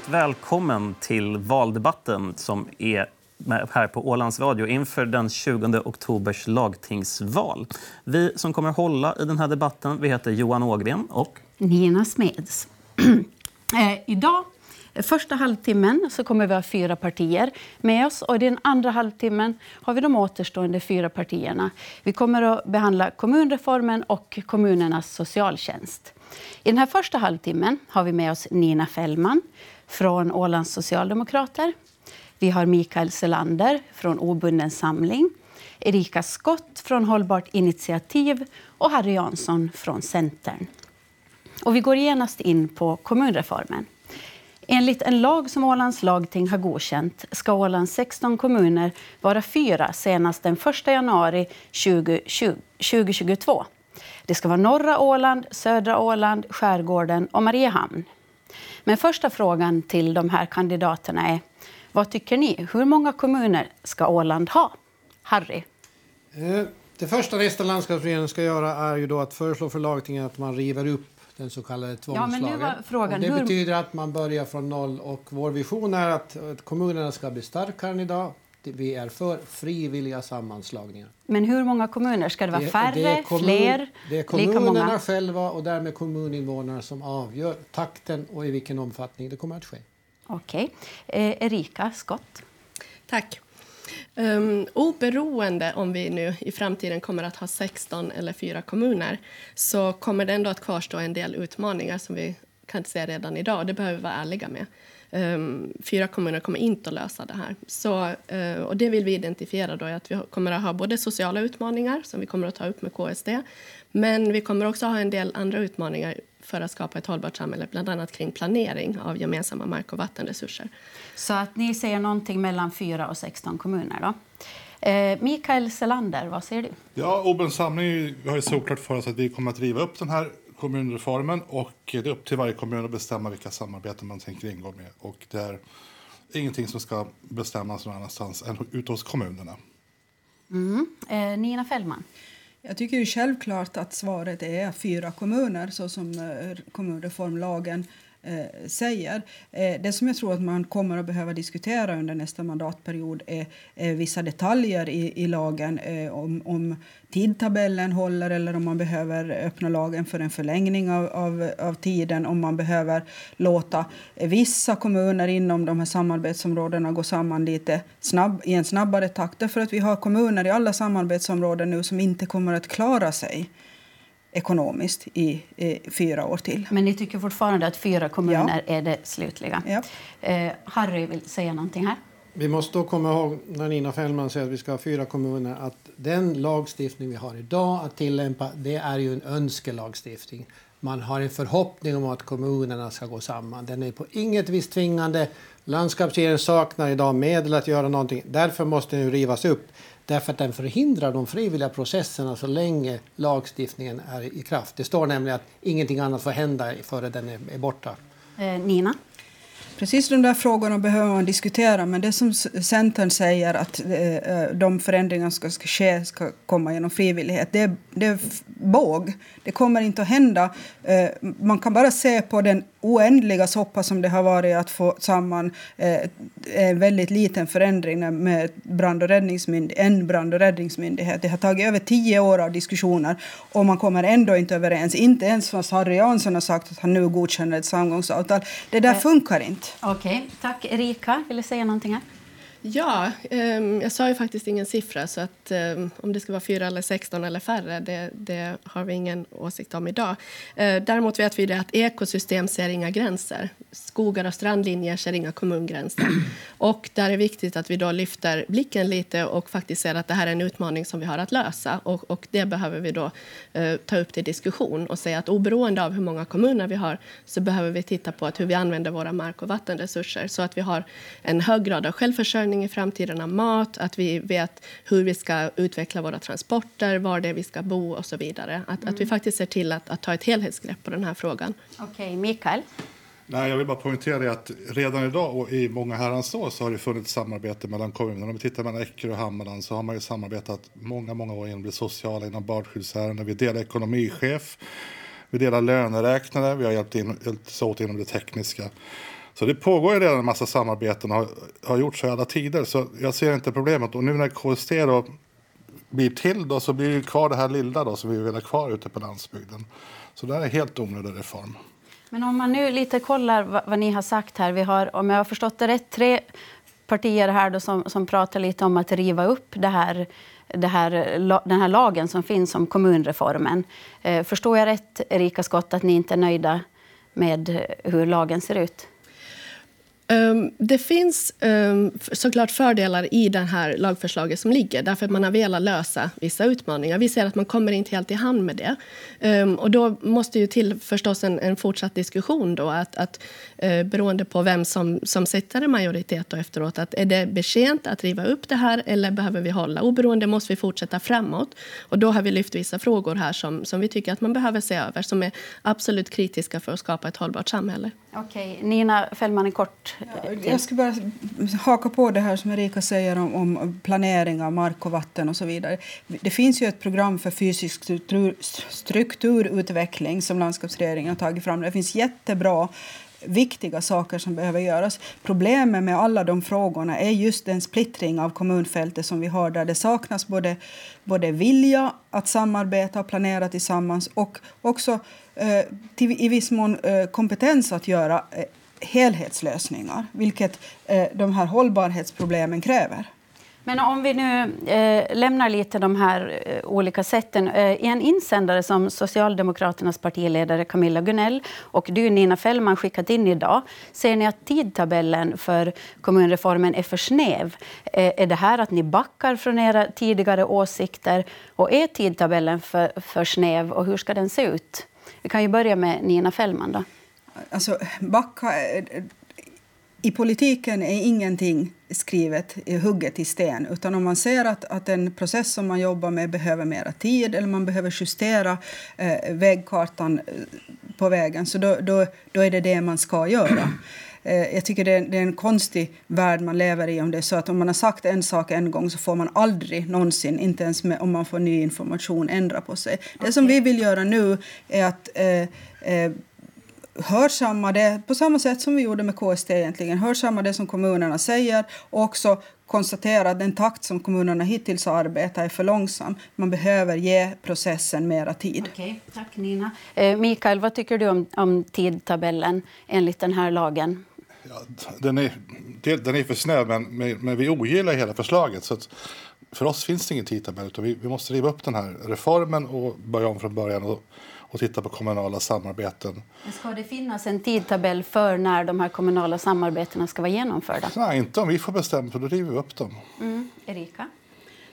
Varmt välkommen till valdebatten som är här på Ålands Radio inför den 20 oktobers lagtingsval. Vi som kommer hålla i den här debatten vi heter Johan Ågren och Nina Smeds. eh, idag, första halvtimmen, så kommer vi ha fyra partier med oss. Och I den andra halvtimmen har vi de återstående fyra partierna. Vi kommer att behandla kommunreformen och kommunernas socialtjänst. I den här första halvtimmen har vi med oss Nina Fällman från Ålands socialdemokrater. Vi har Mikael Selander från Obunden samling, Erika Skott från Hållbart initiativ och Harry Jansson från Centern. Och vi går genast in på kommunreformen. Enligt en lag som Ålands lagting har godkänt ska Ålands 16 kommuner vara fyra senast den 1 januari 2020, 2022. Det ska vara norra Åland, södra Åland, skärgården och Mariehamn. Men första frågan till de här kandidaterna är vad tycker ni? Hur många kommuner ska Åland ha? Harry? Eh, det första nästa landskapsregeringen ska göra är ju då att föreslå för lagtinget att man river upp den så kallade tvångslagen. Ja, men nu var frågan, det hur... betyder att man börjar från noll och vår vision är att kommunerna ska bli starkare än idag. Vi är för frivilliga sammanslagningar. Men hur många kommuner? Ska det vara färre, det är kommun, fler, Det är kommunerna själva och därmed kommuninvånarna som avgör takten och i vilken omfattning det kommer att ske. Okej. Okay. Eh, Erika Skott. Tack. Um, oberoende om vi nu i framtiden kommer att ha 16 eller 4 kommuner så kommer det ändå att kvarstå en del utmaningar som vi kan se redan idag. Det behöver vi vara ärliga med. Um, fyra kommuner kommer inte att lösa det här. Så, uh, och det vill vi identifiera då, att vi kommer att ha både sociala utmaningar som vi kommer att ta upp med KSD men vi kommer också att ha en del andra utmaningar för att skapa ett hållbart samhälle, bland annat kring planering av gemensamma mark och vattenresurser. Så att ni säger någonting mellan 4 och 16 kommuner då? Eh, Mikael Selander, vad säger du? Ja, Åbens samling har ju såklart för oss att vi kommer att riva upp den här kommunreformen och det är upp till varje kommun att bestämma vilka samarbeten man tänker ingå med. Och det är ingenting som ska bestämmas någon annanstans än ute hos kommunerna. Mm. Eh, Nina Fällman? Jag tycker ju självklart att svaret är fyra kommuner så som eh, kommunreformlagen eh, säger. Eh, det som jag tror att man kommer att behöva diskutera under nästa mandatperiod är, är vissa detaljer i, i lagen eh, om, om tidtabellen håller eller om man behöver öppna lagen för en förlängning av, av, av tiden om man behöver låta vissa kommuner inom de här samarbetsområdena gå samman lite snabb, i en snabbare takt. Därför att vi har kommuner i alla samarbetsområden nu som inte kommer att klara sig ekonomiskt i eh, fyra år till. Men ni tycker fortfarande att fyra kommuner ja. är det slutliga? Ja. Eh, Harry vill säga någonting här. Vi måste då komma ihåg när Nina Fällman säger att vi ska ha fyra kommuner att den lagstiftning vi har idag att tillämpa det är ju en önskelagstiftning. Man har en förhoppning om att kommunerna ska gå samman. Den är på inget vis tvingande. Landskapsregeringen saknar idag medel att göra någonting. Därför måste den rivas upp. Därför att den förhindrar de frivilliga processerna så länge lagstiftningen är i kraft. Det står nämligen att ingenting annat får hända före den är borta. Eh, Nina? Precis de där frågorna behöver man diskutera, men det som Centern säger att eh, de förändringar som ska ske ska komma genom frivillighet, det, det är båg. Det kommer inte att hända. Eh, man kan bara se på den oändliga soppa som det har varit att få samman eh, en väldigt liten förändring med brand och en brand och räddningsmyndighet. Det har tagit över tio år av diskussioner och man kommer ändå inte överens. Inte ens fast Harry Jansson har sagt att han nu godkänner ett samgångsavtal. Det där funkar inte. Okej, okay. tack. Erika, vill du säga någonting här? Ja, um, jag sa ju faktiskt ingen siffra så att um, om det ska vara 4, eller 16 eller färre, det, det har vi ingen åsikt om idag. Uh, däremot vet vi det att ekosystem ser inga gränser. Skogar och strandlinjer ser inga kommungränser. Och där är det viktigt att vi då lyfter blicken lite och faktiskt ser att det här är en utmaning som vi har att lösa. Och, och det behöver vi då uh, ta upp till diskussion och säga att oberoende av hur många kommuner vi har så behöver vi titta på att hur vi använder våra mark och vattenresurser så att vi har en hög grad av självförsörjning försörjning i framtiden av mat, att vi vet hur vi ska utveckla våra transporter, var det är vi ska bo och så vidare. Att, mm. att vi faktiskt ser till att, att, ta ett helhetsgrepp på den här frågan. Okej, okay, Mikael? Nej, jag vill bara poängtera att redan idag och i många herrans år så har det funnits samarbete mellan kommunerna. Om vi tittar mellan Eckerö och Hammarland så har man ju samarbetat många, många år inom det sociala, inom barnskyddsärenden. Vi delar ekonomichef, vi delar löneräknare, vi har hjälpt, in, hjälpt åt inom det tekniska. Så det pågår ju redan en massa samarbeten och har, har gjorts i alla tider. Så jag ser inte problemet. Och nu när KST då blir till då, så blir ju kvar det här lilla då, som vi vill ha kvar ute på landsbygden. Så det här är helt onödig reform. Men om man nu lite kollar vad, vad, ni har sagt här. Vi har, om jag har förstått det rätt, tre partier här då som, som pratar lite om att riva upp det här, det här, den här lagen som finns om kommunreformen. Eh, förstår jag rätt, Erika Skott, att ni inte är nöjda med eh, hur lagen ser ut? Ehm, det finns ehm, såklart fördelar i det här lagförslaget som ligger därför att man har velat lösa vissa utmaningar. Vi ser att man kommer inte helt i hand med det. Ehm, och då måste ju till förstås en, en fortsatt diskussion då att, att eh, beroende på vem som, som sitter i majoritet och efteråt att är det betjänt att riva upp det här eller behöver vi hålla? Oberoende måste vi fortsätta framåt och då har vi lyft vissa frågor här som, som vi tycker att man behöver se över som är absolut kritiska för att skapa ett hållbart samhälle. Okej, Nina Fällman kort. Ja, jag ska bara haka på det här som Erika säger om, om, planering av mark och vatten och så vidare. Det finns ju ett program för fysisk struktur, strukturutveckling som landskapsregeringen har tagit fram. Det finns jättebra viktiga saker som behöver göras. Problemet med alla de frågorna är just den splittring av kommunfältet som vi har där det saknas både, både vilja att samarbeta och planera tillsammans och också eh, Eh, till, i viss mån eh, kompetens att göra eh, helhetslösningar, vilket de här hållbarhetsproblemen kräver. Men om vi nu eh, lämnar lite de här eh, olika sätten. Eh, I en insändare som Socialdemokraternas partiledare Camilla Gunell och du Nina Fällman skickat in idag ser ni att tidtabellen för kommunreformen är för snäv. Eh, är det här att ni backar från era tidigare åsikter? Och är tidtabellen för, för snäv och hur ska den se ut? Vi kan ju börja med Nina Fällman. Då. Alltså, backa, eh, I politiken är ingenting skrivet, eh, hugget i sten. Utan om man ser att, att en process som man jobbar med behöver mer tid eller man behöver justera eh, vägkartan eh, på vägen, så då, då, då är det det man ska göra. Eh, jag tycker det är, det är, en konstig värld man lever i om det så att om man har sagt en sak en gång så får man aldrig någonsin, inte ens med, om man får ny information, ändra på sig. Okay. Det som vi vill göra nu är att eh, eh, hörsamma det på samma sätt som vi gjorde med KST egentligen. Hörsamma det som kommunerna säger och också konstatera att den takt som kommunerna hittills har arbetat är för långsam. Man behöver ge processen mera tid. Okay, tack Nina. Eh, Mikael, vad tycker du om, om tidtabellen enligt den här lagen? Ja, den, är, den är för snäv, men, men vi ogillar hela förslaget. Så för oss finns det ingen tidtabell, utan vi, vi måste riva upp den här reformen och börja om från början. Och och titta på kommunala samarbeten. Men ska det finnas en tidtabell för när de här kommunala samarbetena ska vara genomförda? Nej, inte om vi får bestämma, för då river vi upp dem. Mm. Erika?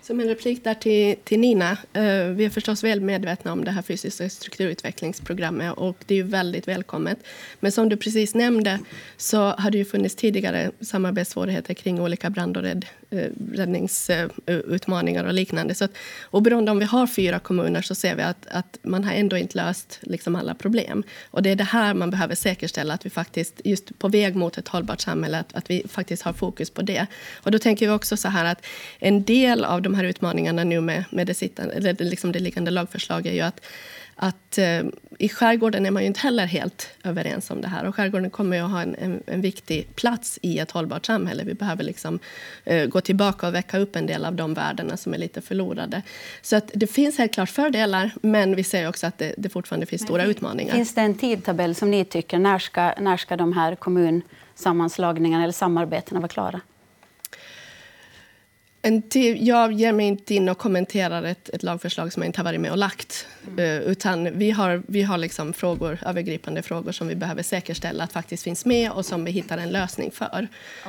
Som en replik där till, till Nina. Eh, vi är förstås väl medvetna om det här fysiska strukturutvecklingsprogrammet och det är ju väldigt välkommet. Men som du precis nämnde så har det ju funnits tidigare samarbetssvårigheter kring olika brand och rädd, Eh, räddningsutmaningar och liknande. Så att, oberoende om vi har fyra kommuner så ser vi att, att man har ändå inte löst liksom alla problem. Och det är det här man behöver säkerställa, att vi faktiskt just på väg mot ett hållbart samhälle, att, att vi faktiskt har fokus på det. Och då tänker vi också så här att en del av de här utmaningarna nu med, med det, sittande, eller liksom det liggande lagförslaget är ju att, att eh, i skärgården är man ju inte heller helt överens om det här. Och skärgården kommer ju att ha en, en, en viktig plats i ett hållbart samhälle. Vi behöver liksom, eh, gå tillbaka och väcka upp en del av de värdena som är lite förlorade. Så att det finns helt klart fördelar, men vi ser också att det, det fortfarande finns men, stora utmaningar. Finns det en tidtabell som ni tycker, när ska, när ska de här kommunsammanslagningarna eller samarbetena vara klara? En till, jag ger mig inte in och kommenterar ett, ett lagförslag som jag inte har varit med och lagt. Mm. Uh, utan vi har, vi har liksom frågor, övergripande frågor som vi behöver säkerställa att faktiskt finns med och som vi hittar en lösning för.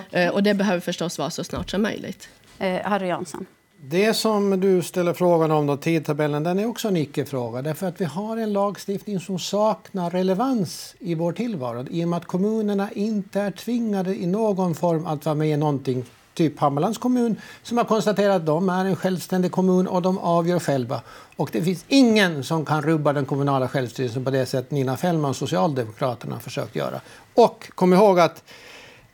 Okay. Uh, och det behöver förstås vara så snart som möjligt. Uh, Harry Jansson. Det som du ställer frågan om, då, tidtabellen, den är också en icke-fråga. Därför att vi har en lagstiftning som saknar relevans i vår tillvaro. I och med att kommunerna inte är tvingade i någon form att vara med i någonting typ Hammarlands kommun som har konstaterat att de är en självständig kommun och de avgör själva. Och det finns ingen som kan rubba den kommunala självstyrelsen på det sätt Nina Fällman, och Socialdemokraterna, har försökt göra. Och kom ihåg att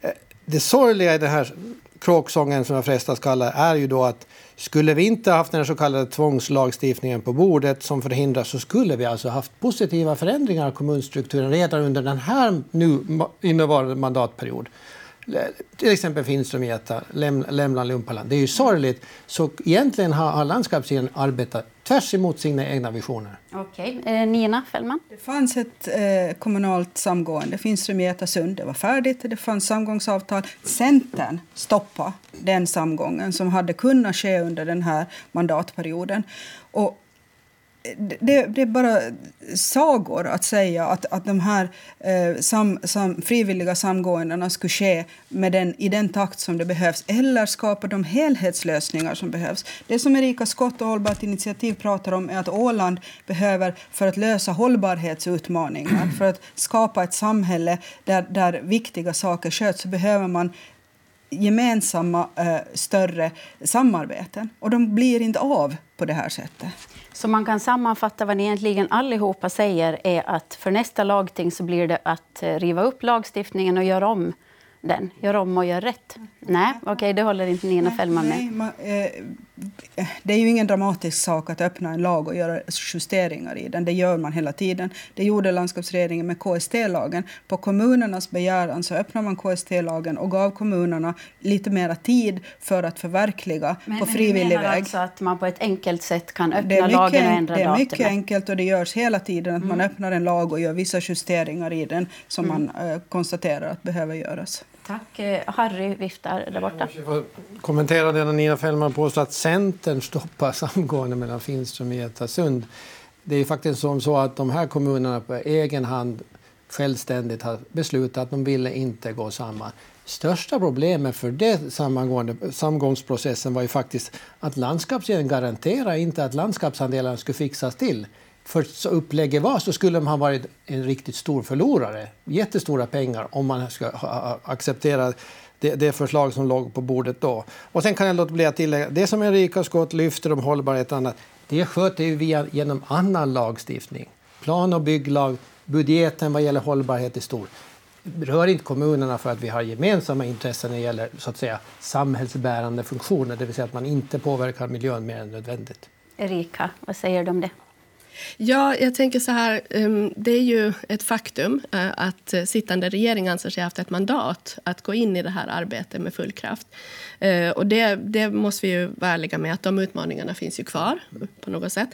eh, det sorgliga i den här kråksången som jag frestas kalla är ju då att skulle vi inte haft den så kallade tvångslagstiftningen på bordet som förhindrar så skulle vi alltså haft positiva förändringar av kommunstrukturen redan under den här nu innevarande mandatperiod. Till exempel Finström, Geta, Läm, Lämland, Lumpaland. Det är ju sorgligt. Så egentligen har, har landskapsregeringen arbetat tvärs emot sina egna visioner. Okej. Okay. Eh, Nina Fällman? Det fanns ett eh, kommunalt samgående, Finström, Geta, Sund. Det var färdigt. Det fanns samgångsavtal. Centern stoppade den samgången som hade kunnat ske under den här mandatperioden. Och det, det, är bara sagor att säga att, att de här eh, sam, sam, frivilliga samgåendena skulle ske med den, i den takt som det behövs eller skapa de helhetslösningar som behövs. Det som Erika Skott och Hållbart initiativ pratar om är att Åland behöver, för att lösa hållbarhetsutmaningar, för att skapa ett samhälle där, där viktiga saker sköts, så behöver man gemensamma eh, större samarbeten. Och de blir inte av på det här sättet. Så man kan sammanfatta vad ni egentligen allihopa säger är att för nästa lagting så blir det att eh, riva upp lagstiftningen och göra om den. Gör om och gör rätt. Nej, okej, okay, det håller inte Nina Fällman med. Nej, man, eh, det är ju ingen dramatisk sak att öppna en lag och göra justeringar i den. Det gör man hela tiden. Det gjorde landskapsregeringen med KST-lagen. På kommunernas begäran så öppnade man KST-lagen och gav kommunerna lite mer tid för att förverkliga men, på frivillig men väg. alltså att man på ett enkelt sätt kan öppna lagen och ändra Det är mycket datumet. enkelt och det görs hela tiden att mm. man öppnar en lag och gör vissa justeringar i den som mm. man uh, konstaterar att behöver göras. Tack. Eh, Harry viftar där borta. Kommentera det när Nina Fällman påstår att Centern stoppar samgående mellan Finström och Getasund. Det är faktiskt som så att de här kommunerna på egen hand självständigt har beslutat att de ville inte gå samman. Största problemet för det samgångsprocessen var ju faktiskt att landskapsregeringen garanterar inte att landskapsandelarna skulle fixas till för så upplägget var så skulle de ha varit en riktigt stor förlorare. Jättestora pengar om man ska acceptera det, det, förslag som låg på bordet då. Och sen kan jag låta bli att tillägga, det som Erika Skott lyfter om hållbarhet och annat, det sköter vi via, genom annan lagstiftning. Plan och bygglag, budgeten vad gäller hållbarhet är stor. Rör inte kommunerna för att vi har gemensamma intressen när det gäller så att säga, samhällsbärande funktioner, det vill säga att man inte påverkar miljön mer än nödvändigt. Erika, vad säger du om det? Ja, jag tänker så här. Ehm, det är ju ett faktum eh, att sittande regering anser sig ha haft ett mandat att gå in i det här arbetet med full kraft. Eh, och det, det måste vi ju vara ärliga med, att de utmaningarna finns ju kvar på något sätt.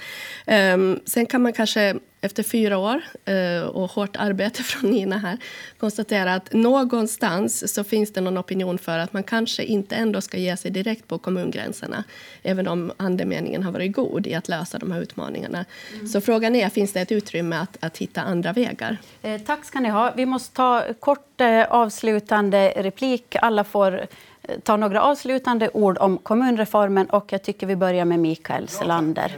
Ehm, sen kan man kanske efter fyra år eh, och hårt arbete från Nina här konstatera att någonstans så finns det någon opinion för att man kanske inte ändå ska ge sig direkt på kommungränserna även om andemeningen har varit god i att lösa de här utmaningarna. Mm. Så frågan är, finns det ett utrymme att, att hitta andra vägar? Eh, tack ska ni ha. Vi måste ta kort eh, avslutande replik. Alla får eh, ta några avslutande ord om kommunreformen och jag tycker vi börjar med Mikael Selander.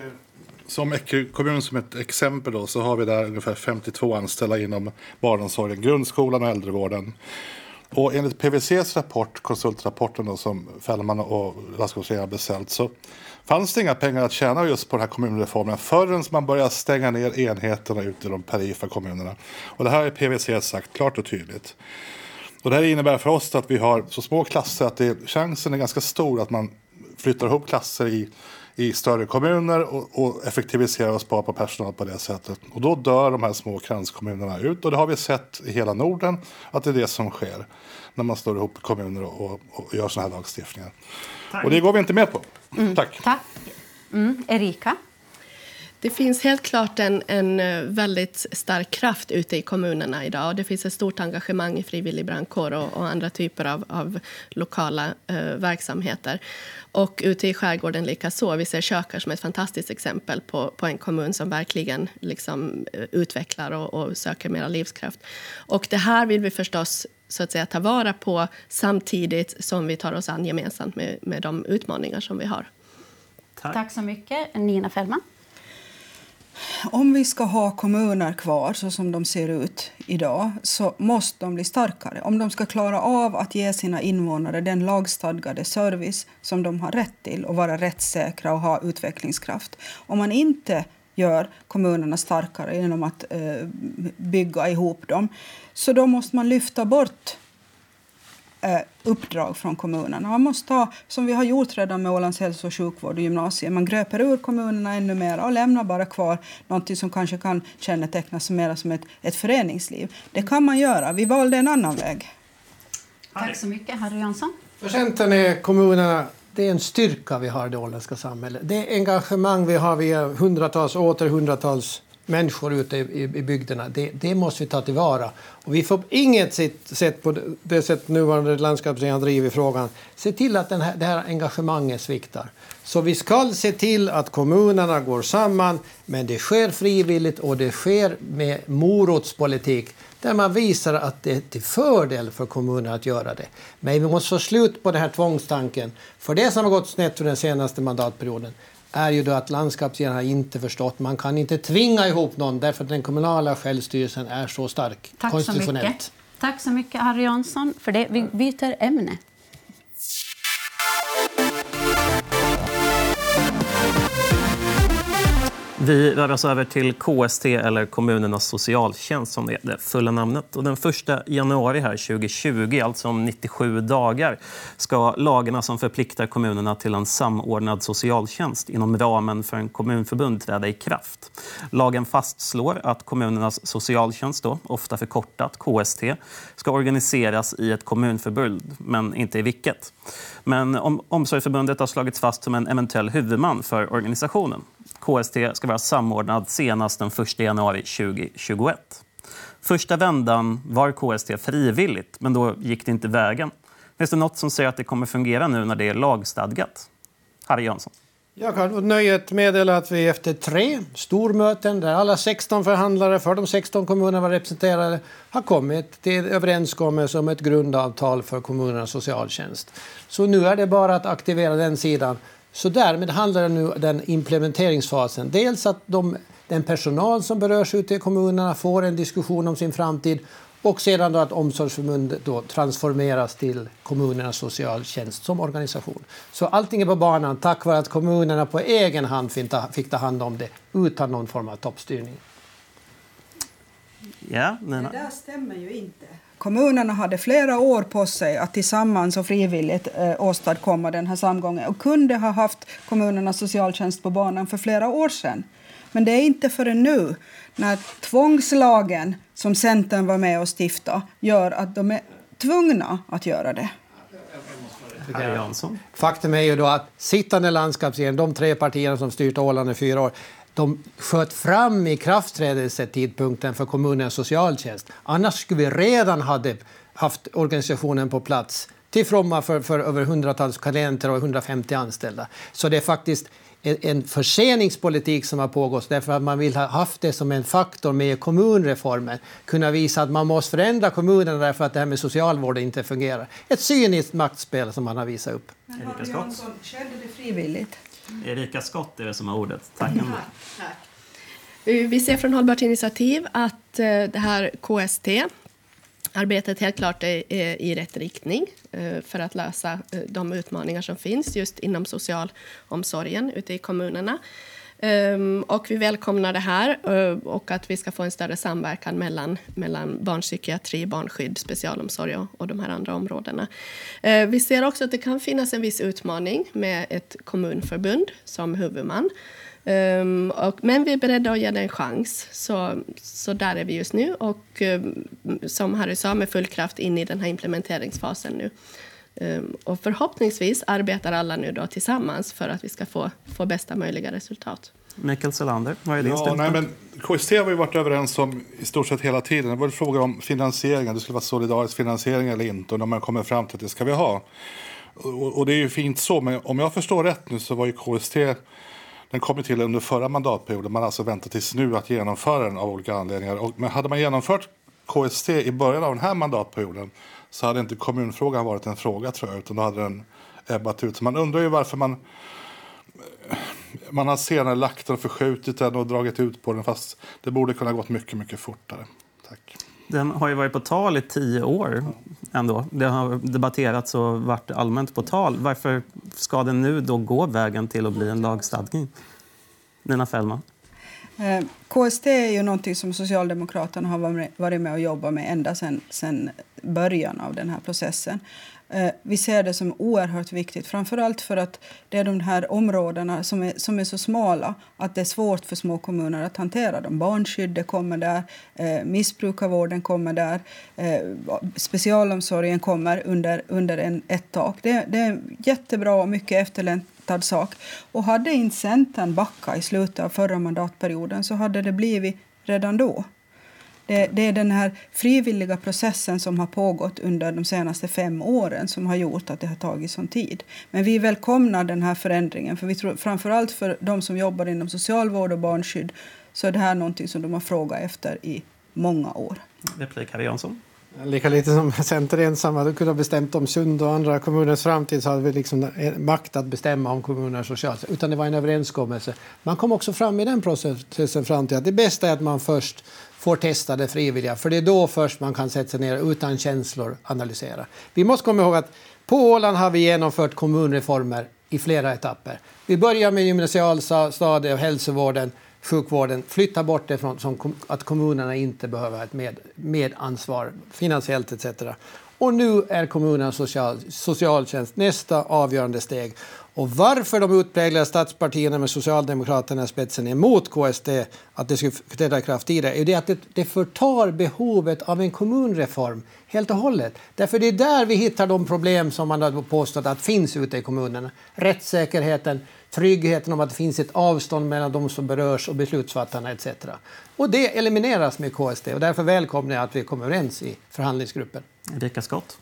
Som kommun som ett exempel då, så har vi där ungefär 52 anställda inom barnomsorgen, grundskolan och äldrevården. Och enligt PWCs rapport, konsultrapporten då, som Fällman och Landskapsregeringen har beställt så fanns det inga pengar att tjäna just på den här kommunreformen förrän man började stänga ner enheterna ute i de perifa kommunerna. Och det här har PWC sagt klart och tydligt. Och det här innebär för oss att vi har så små klasser att det, chansen är ganska stor att man flyttar ihop klasser i i större kommuner och, och effektivisera och spara på personal på det sättet. Och då dör de här små kranskommunerna ut och det har vi sett i hela Norden att det är det som sker när man slår ihop kommuner och, och, och gör sådana här lagstiftningar. Tack. Och det går vi inte med på. Mm. Tack. Tack. Mm. Erika? Det finns helt klart en, en eh, väldigt stark kraft ute i kommunerna idag. Och det finns ett stort engagemang i frivillig brandkår och, och andra typer av, av lokala eh, verksamheter. Och ute i skärgården likaså. Vi ser Kökar som ett fantastiskt exempel på, på en kommun som verkligen liksom, eh, utvecklar och, och söker mera livskraft. Och det här vill vi förstås så att säga, ta vara på samtidigt som vi tar oss an gemensamt med, med de utmaningar som vi har. Tack, Tack så mycket. Nina Fällman? Om vi ska ha kommuner kvar så som de ser ut idag så måste de bli starkare. Om de ska klara av att ge sina invånare den lagstadgade service som de har rätt till och vara rättssäkra och ha utvecklingskraft. Om man inte gör kommunerna starkare genom att eh, bygga ihop dem så då måste man lyfta bort eh, uppdrag från kommunerna. Man måste ta, som vi har gjort redan med Ålands hälso och sjukvård och gymnasium, man gröper ur kommunerna ännu mer och lämnar bara kvar något som kanske kan kännetecknas mer som ett, ett föreningsliv. Det kan man göra. Vi valde en annan väg. Tack så mycket, Harry Jansson. För Centern är kommunerna det är en styrka vi har i det åländska samhället. Det engagemang vi har, vi är hundratals och åter hundratals människor ute i, i, bygderna, det, det, måste vi ta tillvara. Och vi får på inget sätt, sätt på det sätt nuvarande landskapsregeringen driver frågan se till att den här, det här engagemanget sviktar. Så vi ska se till att kommunerna går samman, men det sker frivilligt och det sker med morotspolitik där man visar att det är till fördel för kommunerna att göra det. Men vi måste få slut på den här tvångstanken. För det som har gått snett för den senaste mandatperioden är ju då att landskapsregeringen har inte förstått. Man kan inte tvinga ihop någon därför att den kommunala självstyrelsen är så stark Tack konstitutionellt. Så mycket. Tack så mycket Harry Jansson för det. Vi byter ämne. Vi rör oss över till KST, eller kommunernas socialtjänst som är det fulla namnet. Och den 1 januari här 2020, alltså om 97 dagar, ska lagarna som förpliktar kommunerna till en samordnad socialtjänst inom ramen för en kommunförbund träda i kraft. Lagen fastslår att kommunernas socialtjänst, då, ofta förkortat KST, ska organiseras i ett kommunförbund, men inte i vilket. Men om Omsorgsförbundet har slagits fast som en eventuell huvudman för organisationen. KST ska vara samordnad senast den 1 januari 2021. Första vändan var KST frivilligt, men då gick det inte vägen. Finns det något som säger att det kommer fungera nu när det är lagstadgat? Harry Jönsson. Jag kan nöjet meddela att vi efter tre stormöten där alla 16 förhandlare för de 16 kommunerna var representerade har kommit till överenskommelse om ett grundavtal för kommunernas socialtjänst. Så nu är det bara att aktivera den sidan så därmed handlar det nu den implementeringsfasen. Dels att de, den personal som berörs ute i kommunerna får en diskussion om sin framtid och sedan då att Omsorgsförbundet då transformeras till kommunernas socialtjänst som organisation. Så allting är på banan tack vare att kommunerna på egen hand fick ta, hand om det utan någon form av toppstyrning. Ja, Nina. Det där stämmer ju inte. Kommunerna hade flera år på sig att tillsammans och frivilligt eh, åstadkomma den här samgången och kunde ha haft kommunernas socialtjänst på banan för flera år sedan. Men det är inte förrän nu, när tvångslagen som Centern var med och stifta gör att de är tvungna att göra det. Jansson. Faktum är ju då att sittande landskapsregering, de tre partierna som styrt Åland i fyra år, de sköt fram ikraftträdelsetidpunkten för kommunens socialtjänst. Annars skulle vi redan ha haft organisationen på plats till fromma för, för över hundratals klienter och 150 anställda. Så det är faktiskt en, en förseningspolitik som har pågått därför att man vill ha haft det som en faktor med kommunreformen. Kunna visa att man måste förändra kommunerna därför att det här med socialvården inte fungerar. Ett cyniskt maktspel som man har visat upp. Men Harry Jansson, skedde det frivilligt? Erika Skott är det som har ordet. Tack ändå. Tack. Vi ser från Hållbart initiativ att eh, det här KST arbetet helt klart är i rätt riktning eh, för att lösa eh, de utmaningar som finns just inom socialomsorgen ute i kommunerna. Ehm, och vi välkomnar det här eh, och att vi ska få en större samverkan mellan, mellan barnpsykiatri, barnskydd, specialomsorg och, och de här andra områdena. Eh, vi ser också att det kan finnas en viss utmaning med ett kommunförbund som huvudman. Um, och, men vi är beredda att ge det en chans. Så, så där är vi just nu. Och um, som Harry sa, med full kraft in i den här implementeringsfasen nu. Um, och förhoppningsvis arbetar alla nu då tillsammans för att vi ska få, få bästa möjliga resultat. Mikael Selander, vad är din ja, nej, men KST har vi varit överens om i stort sett hela tiden. Det var en fråga om finansieringen. Det skulle vara solidarisk finansiering eller inte. Och när man kommer fram till att det ska vi ha. Och, och det är ju fint så. Men om jag förstår rätt nu så var ju KST den kom till under förra mandatperioden. Man har alltså väntat tills nu att genomföra den av olika anledningar. Och, men hade man genomfört KST i början av den här mandatperioden så hade inte kommunfrågan varit en fråga tror jag, utan då hade den ebbat ut. Så man undrar ju varför man man har senare lagt den, förskjutit den och dragit ut på den fast det borde kunna gått mycket, mycket fortare. Tack. Den har ju varit på tal i tio år. ändå. Det har debatterats och varit allmänt på tal. Varför ska den nu då gå vägen till att bli en lagstadgning? Nina Fällman. Eh, KST är ju någonting som Socialdemokraterna har varit med och jobbat med ända sedan början av den här processen. Eh, vi ser det som oerhört viktigt, framförallt för att det är de här områdena som är, som är så smala att det är svårt för små kommuner att hantera dem. Barnskyddet kommer där, eh, missbrukarvården kommer där, specialomsorgen kommer under, under en, ett tak. Det, det är jättebra och mycket efterlängtat sak. Och hade inte Centern backat i slutet av förra mandatperioden så hade det blivit redan då. Det, det, är den här frivilliga processen som har pågått under de senaste fem åren som har gjort att det har tagit sån tid. Men vi välkomnar den här förändringen, för vi tror framförallt för de som jobbar inom socialvård och barnskydd så är det här någonting som de har frågat efter i många år. Replik, Harry Jansson. Lika lite som Centern ensamma hade kunnat bestämt om Sund och andra kommuners framtid så hade vi liksom makt att bestämma om kommunernas socialt. Utan det var en överenskommelse. Man kom också fram i den processen fram till att det bästa är att man först får testa det frivilliga. För det är då först man kan sätta sig ner utan känslor analysera. Vi måste komma ihåg att på Åland har vi genomfört kommunreformer i flera etapper. Vi börjar med gymnasialstadiet och hälsovården, sjukvården. Flytta bort det från som, att kommunerna inte behöver ett med, medansvar finansiellt etc. Och nu är kommunernas social, socialtjänst nästa avgörande steg. Och varför de utpräglade statspartierna med Socialdemokraterna i spetsen är emot KST, att det skulle träda i kraft tidigare, är det att det, det förtar behovet av en kommunreform helt och hållet. Därför det är där vi hittar de problem som man har påstått att finns ute i kommunerna. Rättssäkerheten, tryggheten om att det finns ett avstånd mellan de som berörs och beslutsfattarna etc. Och det elimineras med KST och därför välkomnar jag att vi kommer överens i förhandlingsgruppen. Erika Skott.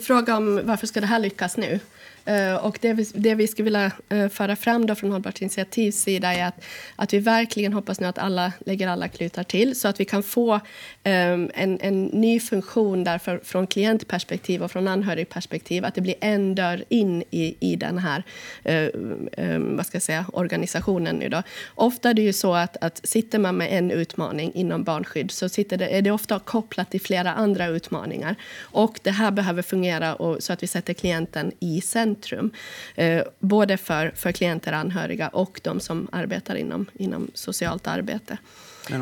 Fråga om varför ska det här lyckas nu? Eh, och det vi, det vi skulle vilja eh, föra fram då från Hållbart initiativs sida är att, att vi verkligen hoppas nu att alla lägger alla klutar till så att vi kan få ehm, en, en ny funktion där för, från klientperspektiv och från anhörigperspektiv. Att det blir en dörr in i, i den här eh, ehm, vad ska jag säga, organisationen. Nu då. Ofta är det ju så att, att sitter man med en utmaning inom barnskydd så sitter det, är det ofta kopplat till flera andra utmaningar. Och det här behöver fungera och, så att vi sätter klienten i centrum centrum. Eh, både för, för klienter, anhöriga och de som arbetar inom, inom socialt arbete.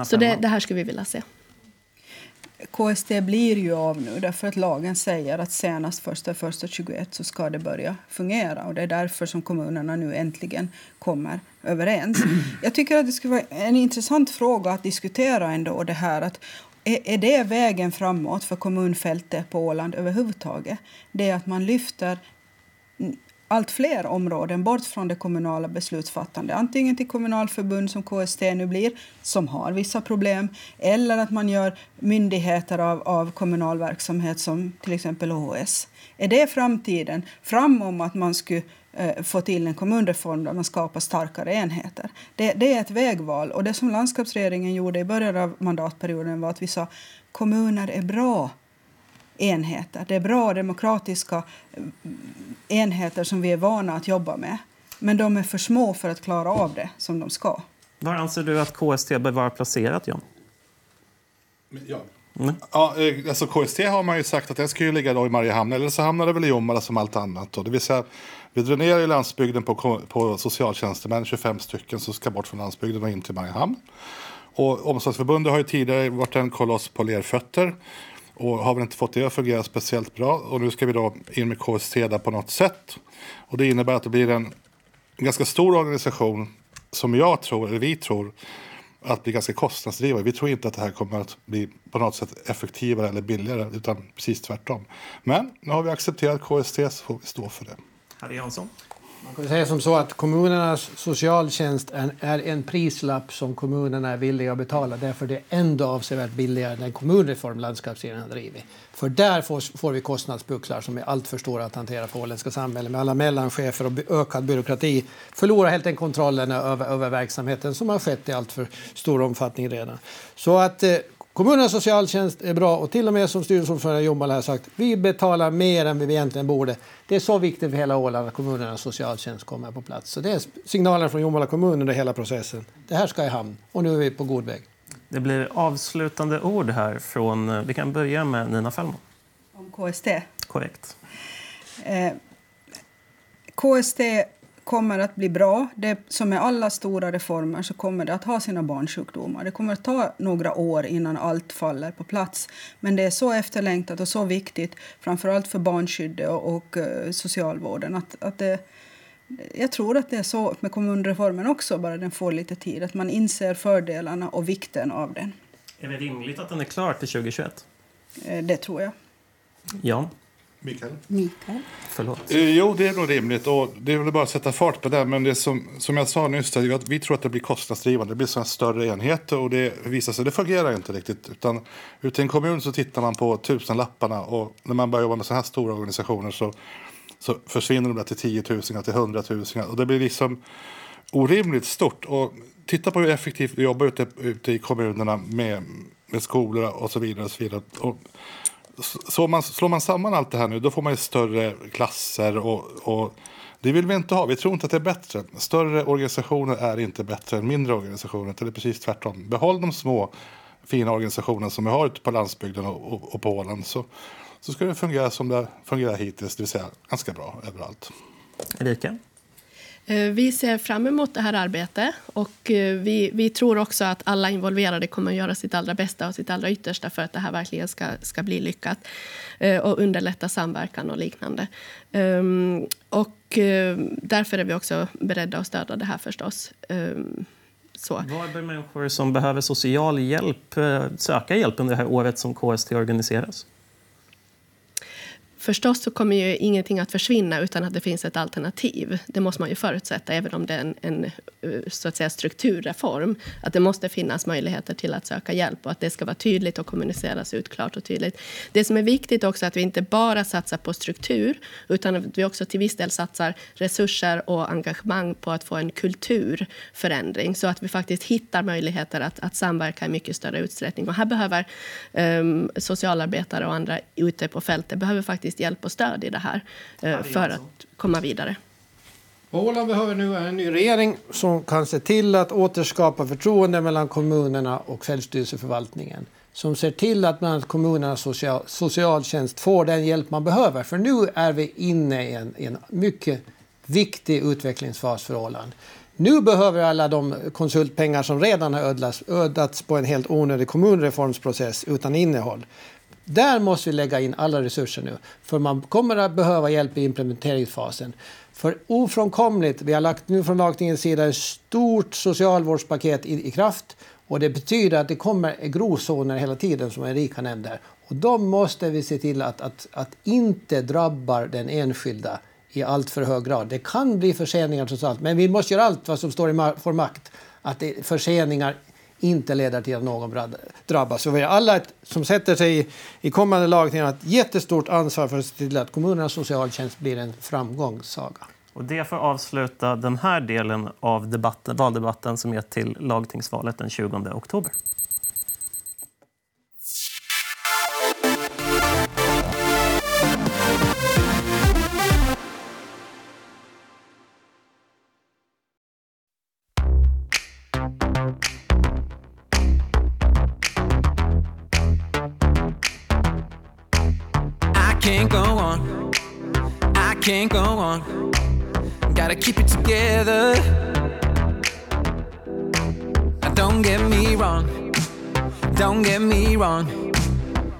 Så det, det här skulle vi vilja se. KST blir ju av nu därför att lagen säger att senast 1.1.21 så ska det börja fungera. Och det är därför som kommunerna nu äntligen kommer överens. Jag tycker att det skulle vara en intressant fråga att diskutera ändå det här att är, det vägen framåt för kommunfältet på Åland överhuvudtaget? Det är att man lyfter allt fler områden bort från det kommunala beslutsfattande. Antingen till kommunalförbund som KST nu blir, som har vissa problem, eller att man gör myndigheter av, av kommunal verksamhet som till exempel OS. Är det framtiden? Fram om att man skulle eh, få till en kommunreform där man skapar starkare enheter. Det, det, är ett vägval. Och det som landskapsregeringen gjorde i början av mandatperioden var att vi sa kommuner är bra enheter. Det är bra demokratiska eh, enheter som vi är vana att jobba med. Men de är för små för att klara av det som de ska. Var anser du att KST bör vara placerat, John? Ja. Mm. Ja, eh, alltså KST har man ju sagt att den ska ju ligga då i Mariehamn eller så hamnar det väl i Jomala som allt annat. Då. Det vill säga, vi dränerar ju landsbygden på, på socialtjänstemän, 25 stycken som ska bort från landsbygden och in till Mariehamn. Och Omsorgsförbundet har ju tidigare varit en koloss på lerfötter och har väl inte fått det att fungera speciellt bra. Och nu ska vi då in med KST där på något sätt. Och det innebär att det blir en, en ganska stor organisation som jag tror, eller vi tror, att bli ganska kostnadsdrivande. Vi tror inte att det här kommer att bli på något sätt effektivare eller billigare, utan precis tvärtom. Men nu har vi accepterat KST så får vi stå för det. Harry Jansson? Man kan säga som så att kommunernas socialtjänst är en prislapp som kommunerna är villiga att betala. Därför är det ändå avsevärt billigare än den kommunreform landskapsregeringen har drivit. För där får, får vi kostnadsbucklar som är alltför stora att hantera för åländska samhället med alla mellanchefer och ökad byråkrati. Förlorar helt enkelt kontrollen över, över verksamheten som har skett i alltför stor omfattning redan. Så att eh, Kommunernas socialtjänst är bra och till och med som styrelseordförande Jommel har sagt, vi betalar mer än vi egentligen borde. Det är så viktigt för hela Åland att kommunernas socialtjänst kommer på plats. Så det är signalen från Jomala kommun under hela processen. Det här ska i hamn och nu är vi på god väg. Det blir avslutande ord här från, eh, vi kan börja med Nina Fällman. Om KST? Korrekt. Eh, KST kommer att bli bra. Det som med alla stora reformer så kommer det att ha sina barnsjukdomar. Det kommer att ta några år innan allt faller på plats. Men det är så efterlängtat och så viktigt, framförallt för barnskyddet och, och uh, socialvården, att, att det, jag tror att det är så med kommunreformen också, bara den får lite tid. Att man inser fördelarna och vikten av den. Är det rimligt att den är klar till 2021? Eh, det tror jag. Ja. Mikael? Mikael. Förlåt. Eh, Jo, det är nog rimligt. Och det är väl bara att sätta fart på det. Men det som, som jag sa nyss, att vi tror att det blir kostnadsdrivande. Det blir sådana större enheter och det visar sig, det fungerar inte riktigt. Utan ute i en kommun så tittar man på tusenlapparna och när man börjar jobba med så här stora organisationer så, så försvinner de där till 10 000, till 100 000. Och det blir liksom orimligt stort. Och titta på hur effektivt vi jobbar ute, ute i kommunerna med, med skolor och så vidare. Och så vidare. Och så man, slår man samman allt det här nu då får man ju större klasser och, och det vill vi inte ha. Vi tror inte att det är bättre. Större organisationer är inte bättre än mindre organisationer. Det är precis tvärtom. Behåll de små fina organisationerna som vi har ute på landsbygden och, och, och på Åland så, så ska det fungera som det fungerar hittills, det vill säga ganska bra överallt. Erika? Eh, vi ser fram emot det här arbetet och eh, vi, vi tror också att alla involverade kommer att göra sitt allra bästa och sitt allra yttersta för att det här verkligen ska, ska bli lyckat eh, och underlätta samverkan och liknande. Ehm, och därför är vi också beredda att stödja det här förstås. Ehm, så. Var bör människor som behöver social hjälp söka hjälp under det här året som KST organiseras? Förstås så kommer ju ingenting att försvinna utan att det finns ett alternativ. Det måste man ju förutsätta, även om det är en, en eh, så att säga, strukturreform. Att det måste finnas möjligheter till att söka hjälp och att det ska vara tydligt och kommuniceras ut klart och tydligt. Det som är viktigt också är att vi inte bara satsar på struktur utan att vi också till viss del satsar resurser och engagemang på att få en kulturförändring så att vi faktiskt hittar möjligheter att, att samverka i mycket större utsträckning. Och här behöver um, socialarbetare och andra ute på fältet behöver faktiskt hjälp och stöd i det här eh, för att komma vidare. Åland behöver nu en ny regering som kan se till att återskapa förtroende mellan kommunerna och självstyrelseförvaltningen. Som ser till att bland annat kommunernas social, socialtjänst får den hjälp man behöver. För nu är vi inne i en, en mycket viktig utvecklingsfas för Åland. Nu behöver alla de konsultpengar som redan har ödlats, ödats på en helt onödig kommunreformsprocess utan innehåll. Där måste vi lägga in alla resurser nu. För man kommer att behöva hjälp i implementeringsfasen. För ofrånkomligt, vi har lagt nu från lagstiftningens sida ett stort socialvårdspaket i, i kraft. Och det betyder att det kommer gråzoner hela tiden som Erika nämnde. Och de måste vi se till att, att, att inte drabbar den enskilda i allt för hög grad. Det kan bli förseningar trots allt, men vi måste göra allt vad som står i vår makt. Att det, förseningar inte leder till att någon drabbas. Så vi har alla ett, som sätter sig i, i kommande lagtingar ett jättestort ansvar för att se till att kommunernas socialtjänst blir en framgångssaga. Och det får avsluta den här delen av debatten, valdebatten som är till lagtingsvalet den 20 oktober. Can't go on. Gotta keep it together. Now, Don't get me wrong. Don't get me wrong.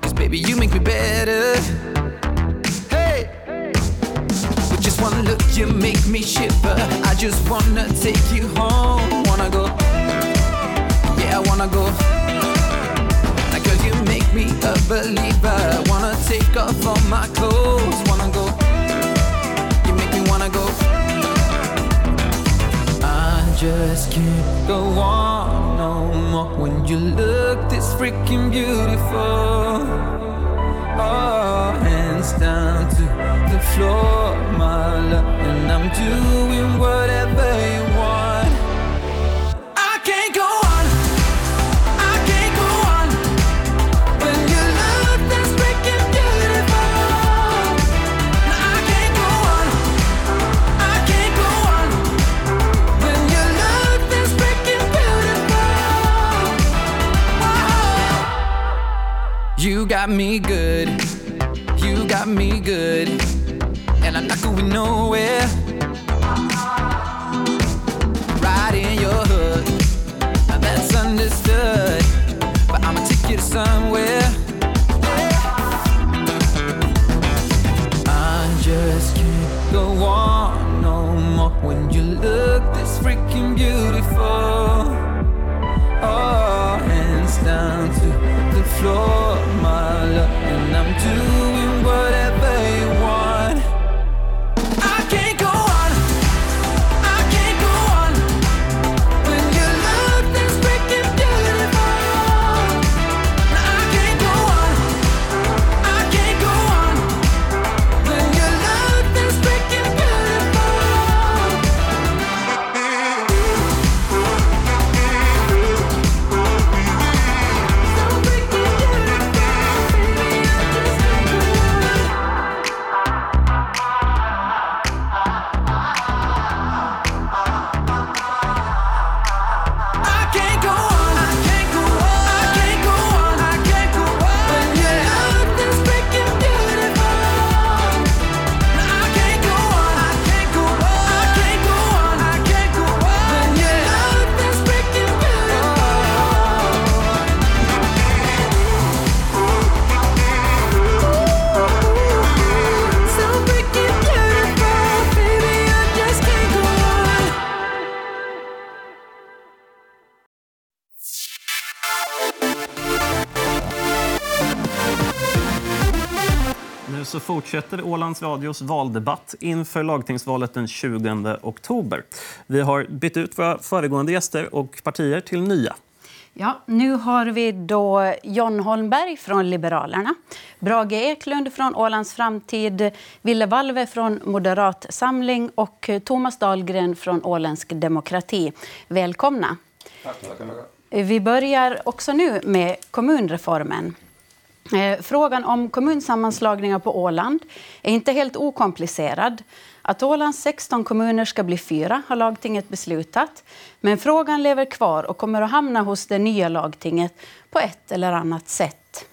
Cause baby, you make me better. Hey! With just one look, you make me shiver. I just wanna take you home. Wanna go. Yeah, I wanna go. Now, you make me a believer. Wanna take off all my clothes. Wanna go. Go. I just can't go on no more when you look this freaking beautiful. Oh, hands down to the floor, my love, and I'm doing whatever you You got me good. You got me good. And I'm not going nowhere. Right in your hood. Now That's understood. But I'ma take you to somewhere. I just can't go on no more when you look this freaking beautiful. Oh, hands down to the floor. Fortsätter Ålands Radios valdebatt inför lagtingsvalet den 20 oktober. Vi har bytt ut våra föregående gäster och partier till nya. Ja, nu har vi då John Holmberg från Liberalerna, Brage Eklund från Ålands framtid, Ville Valve från Moderat Samling och Thomas Dahlgren från Åländsk demokrati. Välkomna. Vi börjar också nu med kommunreformen. Eh, frågan om kommunsammanslagningar på Åland är inte helt okomplicerad. Att Ålands 16 kommuner ska bli fyra har lagtinget beslutat. Men frågan lever kvar och kommer att hamna hos det nya lagtinget på ett eller annat sätt.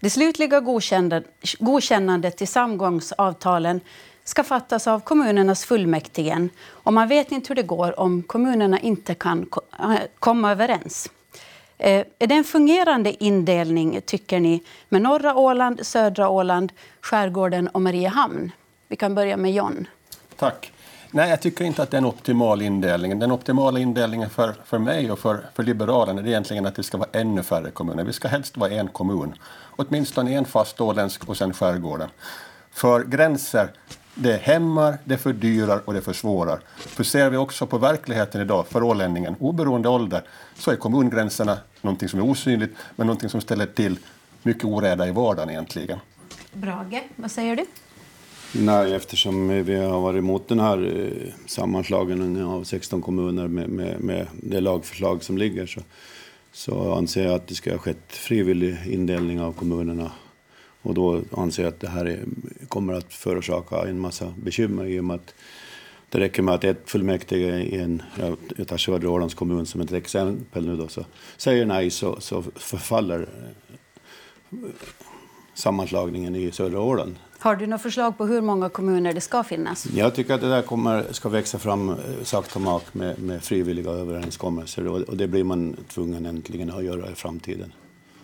Det slutliga godkännandet till samgångsavtalen ska fattas av kommunernas fullmäktige och man vet inte hur det går om kommunerna inte kan eh, komma överens. Eh, är det en fungerande indelning, tycker ni, med norra Åland, södra Åland, skärgården och Mariehamn? Vi kan börja med John. Tack. Nej, jag tycker inte att det är en optimal indelning. Den optimala indelningen för, för mig och för, för Liberalerna är egentligen att det ska vara ännu färre kommuner. Vi ska helst vara en kommun. Åtminstone en fast åländsk och sen skärgården. För gränser, det hämmar, det fördyrar och det försvårar. För ser vi också på verkligheten idag för ålänningen, oberoende ålder, så är kommungränserna någonting som är osynligt, men någonting som ställer till mycket oreda i vardagen egentligen. Brage, vad säger du? Nej, eftersom vi har varit emot den här eh, sammanslagningen av 16 kommuner med, med, med det lagförslag som ligger så, så anser jag att det ska ha skett frivillig indelning av kommunerna. Och då anser jag att det här är, kommer att förorsaka en massa bekymmer i och med att det räcker med att ett fullmäktige i en, jag- tar södra Ålands kommun som ett exempel nu då, så säger nej så, så förfaller eh, sammanslagningen i södra Åland. Har du några förslag på hur många kommuner det ska finnas? Jag tycker att det där kommer, ska växa fram eh, sakta mak med, med frivilliga överenskommelser och, och det blir man tvungen äntligen att göra i framtiden.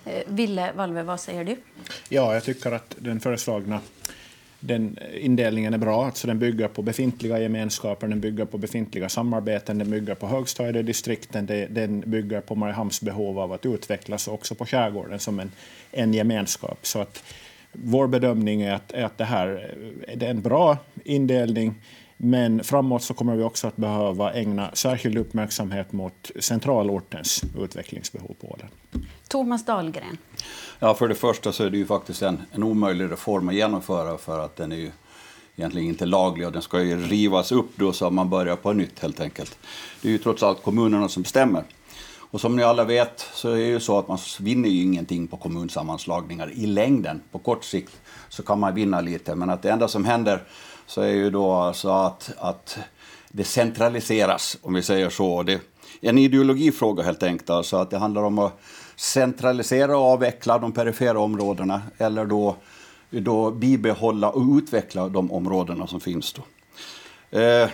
Eh, Ville Valve, vad säger du? Ja, jag tycker att den föreslagna den indelningen är bra. Alltså den bygger på befintliga gemenskaper, den bygger på befintliga samarbeten, den bygger på högstadiedistrikten, den bygger på Mariehamns behov av att utvecklas och också på skärgården som en, en gemenskap. Så att vår bedömning är att, är att det här är en bra indelning, men framåt så kommer vi också att behöva ägna särskild uppmärksamhet mot centralortens utvecklingsbehov på Åland. Thomas Dahlgren. Ja, för det första så är det ju faktiskt en, en omöjlig reform att genomföra för att den är ju egentligen inte laglig och den ska ju rivas upp då så att man börjar på nytt helt enkelt. Det är ju trots allt kommunerna som bestämmer. Och som ni alla vet så är det ju så att man vinner ju ingenting på kommunsammanslagningar i längden. På kort sikt så kan man vinna lite men att det enda som händer så är ju då alltså att, att det centraliseras om vi säger så. Det är en ideologifråga helt enkelt, alltså att det handlar om att centralisera och avveckla de perifera områdena eller då, då bibehålla och utveckla de områdena som finns. Då. Eh,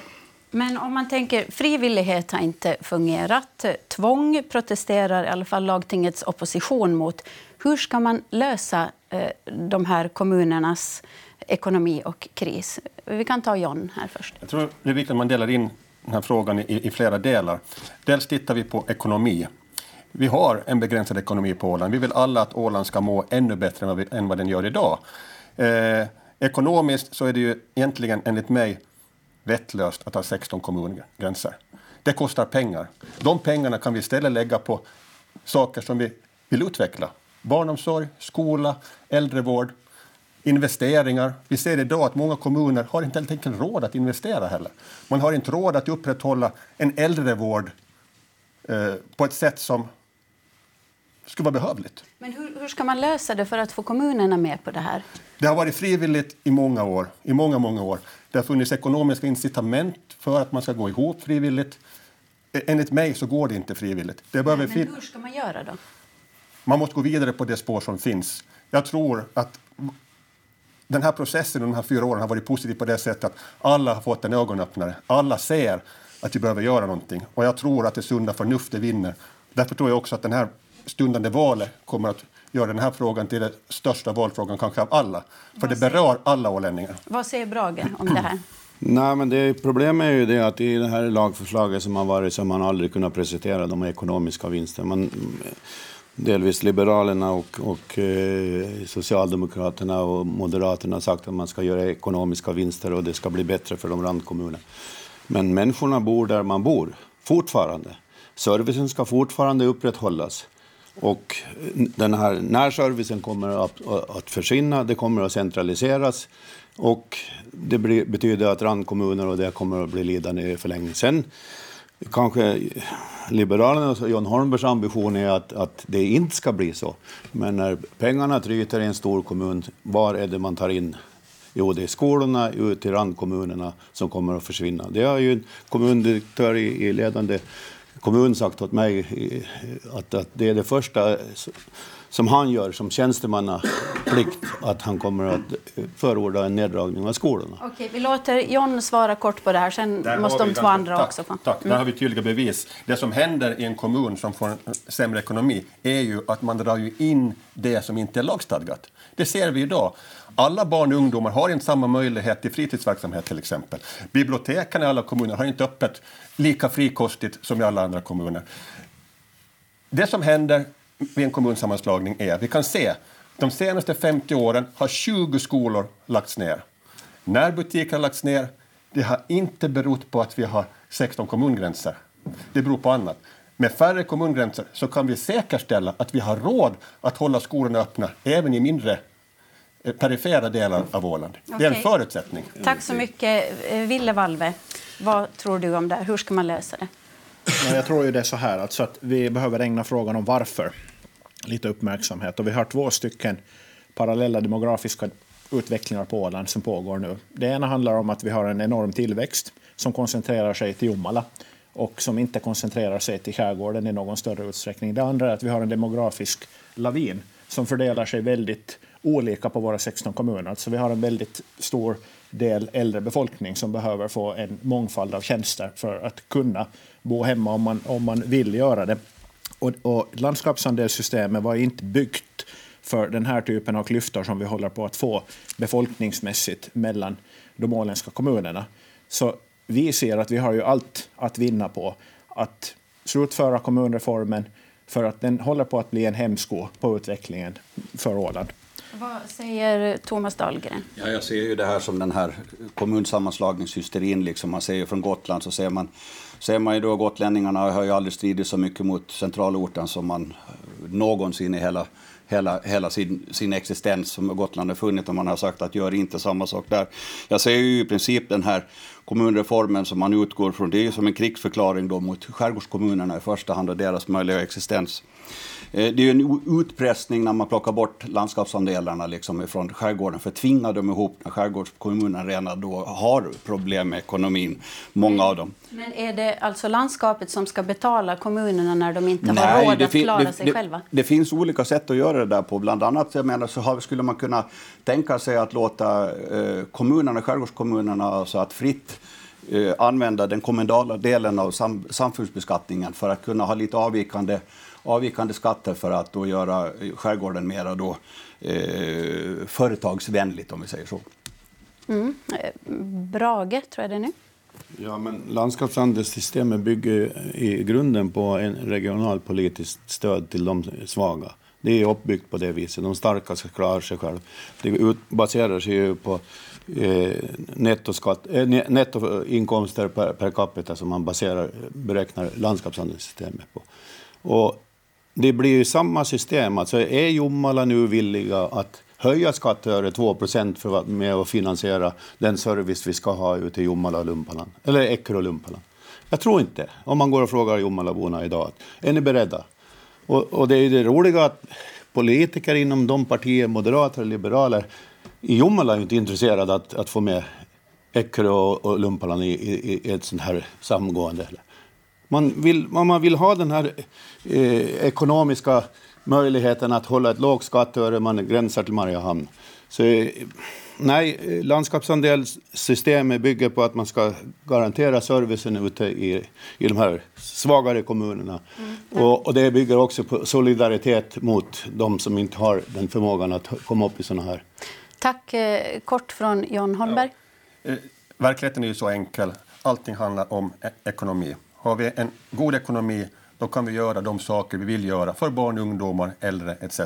Men om man tänker frivillighet har inte fungerat. Tvång protesterar i alla fall lagtingets opposition mot. Hur ska man lösa eh, de här kommunernas ekonomi och kris? Vi kan ta John här först. Jag tror det är viktigt att man delar in den här frågan i, i flera delar. Dels tittar vi på ekonomi. Vi har en begränsad ekonomi på Åland. Vi vill alla att Åland ska må ännu bättre än vad, vi, än vad den gör idag. Eh, ekonomiskt så är det ju egentligen enligt mig vettlöst att ha 16 kommungränser. Det kostar pengar. De pengarna kan vi istället lägga på saker som vi vill utveckla. Barnomsorg, skola, äldrevård, investeringar. Vi ser idag att många kommuner har inte helt enkelt råd att investera heller. Man har inte råd att upprätthålla en äldrevård eh, på ett sätt som skulle vara behövligt. Men hur, hur ska man lösa det för att få kommunerna med på det här? Det har varit frivilligt i många år. I många, många år. Det har funnits ekonomiska incitament för att man ska gå ihop frivilligt. E- Enligt mig så går det inte frivilligt. Det behöver Men hur ska man göra då? man måste gå vidare på det spår som finns. Jag tror att den här processen de här fyra åren har varit positiv på det sättet att alla har fått en ögonöppnare. Alla ser att vi behöver göra någonting. Och jag tror att det sunda förnuftet vinner. Därför tror jag också att den här stundande valet kommer att göra den här frågan till den största valfrågan kanske av alla. För det berör alla ålänningar. Vad säger Brage om det här? Nej, men det, problemet är ju det att i det här lagförslaget som har varit så har man aldrig kunnat presentera de ekonomiska vinsterna. Delvis Liberalerna och, och eh, Socialdemokraterna och Moderaterna har sagt att man ska göra ekonomiska vinster och det ska bli bättre för de randkommunerna. Men människorna bor där man bor, fortfarande. Servicen ska fortfarande upprätthållas. Och den här närservicen kommer att, att försvinna, det kommer att centraliseras och det betyder att randkommuner och det kommer att bli lidande i förlängningen. Kanske Liberalernas och John Holmbergs ambition är att, att det inte ska bli så. Men när pengarna tryter i en stor kommun, var är det man tar in? Jo, det är skolorna ut till randkommunerna som kommer att försvinna. Det har ju en kommundirektör i, i ledande kommun sagt åt mig att, att det är det första som han gör som tjänstemannaplikt, att han kommer att förorda en neddragning av skolorna. Okej, vi låter John svara kort på det här. Sen Där måste de två ganska- andra tack, också få. Tack, där har vi tydliga bevis. Det som händer i en kommun som får en sämre ekonomi är ju att man drar ju in det som inte är lagstadgat. Det ser vi idag. Alla barn och ungdomar har inte samma möjlighet till fritidsverksamhet till exempel. Biblioteken i alla kommuner har inte öppet lika frikostigt som i alla andra kommuner. Det som händer vid en kommunsammanslagning är att vi kan se de senaste 50 åren har 20 skolor lagts ner. När butiker har lagts ner, det har inte berott på att vi har 16 kommungränser. Det beror på annat. Med färre kommungränser så kan vi säkerställa att vi har råd att hålla skolorna öppna även i mindre eh, perifera delar av Åland. Det är en förutsättning. Tack så mycket. Eh, Ville Valve, vad tror du om det här? Hur ska man lösa det? Jag tror ju det är så här alltså att vi behöver ägna frågan om varför lite uppmärksamhet. Och vi har två stycken parallella demografiska utvecklingar på Åland som pågår nu. Det ena handlar om att vi har en enorm tillväxt som koncentrerar sig till Jomala och som inte koncentrerar sig till skärgården i någon större utsträckning. Det andra är att vi har en demografisk lavin som fördelar sig väldigt olika på våra 16 kommuner. Alltså vi har en väldigt stor del äldre befolkning som behöver få en mångfald av tjänster för att kunna bo hemma om man, om man vill göra det. Och, och landskapsandelssystemet var inte byggt för den här typen av klyftor som vi håller på att få befolkningsmässigt mellan de åländska kommunerna. Så vi ser att vi har ju allt att vinna på att slutföra kommunreformen för att den håller på att bli en hämsko på utvecklingen för Åland. Vad säger Thomas Dahlgren? Ja, jag ser ju det här som den här kommunsammanslagningshysterin. Liksom. Man ser ju från Gotland så ser man, ser man ju då gotlänningarna har ju aldrig stridit så mycket mot centralorten som man eh, någonsin i hela, hela, hela sin, sin existens som Gotland har funnit och man har sagt att gör inte samma sak där. Jag ser ju i princip den här kommunreformen som man utgår från, det är ju som en krigsförklaring då mot skärgårdskommunerna i första hand och deras möjliga existens. Eh, Det är ju en utpressning när man plockar bort landskapsandelarna liksom från skärgården för tvingar dem ihop när skärgårdskommunerna redan då har problem med ekonomin, många av dem. Men är det alltså landskapet som ska betala kommunerna när de inte har råd att klara det, sig det, själva? Det finns olika sätt att göra det där på. Bland annat jag menar, så har, skulle man kunna tänka sig att låta eh, kommunerna, skärgårdskommunerna, alltså att fritt eh, använda den kommunala delen av sam, samfundsbeskattningen för att kunna ha lite avvikande, avvikande skatter för att då göra skärgården mera då, eh, företagsvänligt, om vi säger så. Mm. Eh, Brage, tror jag det är nu. Ja, men landskapsandelssystemet bygger i grunden på en regionalpolitiskt stöd till de svaga. Det är uppbyggt på det viset. De starka ska klara sig själva. Det baserar sig ju på eh, nettoskatt, eh, nettoinkomster per, per capita som man baserar, beräknar landskapsandelssystemet på. Och det blir ju samma system. Alltså är Jomala nu villiga att höja skatteöre 2% för att med att finansiera den service vi ska ha ute i Jomala och Lumpaland, eller Eckerö och Lumpaland? Jag tror inte, om man går och frågar Jomalaborna idag. Är ni beredda? Och, och det är ju det roliga att politiker inom de partier, moderater och liberaler, i Jomala är inte intresserade att, att få med Eckerö och, och Lumpaland i, i, i ett sånt här samgående. Man vill, man vill ha den här eh, ekonomiska möjligheten att hålla ett lågt skatteöre man gränsar till Mariehamn. Så, eh, nej, landskapsandelssystemet bygger på att man ska garantera servicen ute i, i de här svagare kommunerna. Mm. Och, och, det bygger också på solidaritet mot de som inte har den förmågan att komma upp i sådana här. Tack. Eh, kort från John Holmberg. Ja. Eh, verkligheten är ju så enkel. Allting handlar om e ekonomi. Har vi en god ekonomi då kan vi göra de saker vi vill göra för barn, ungdomar, äldre etc.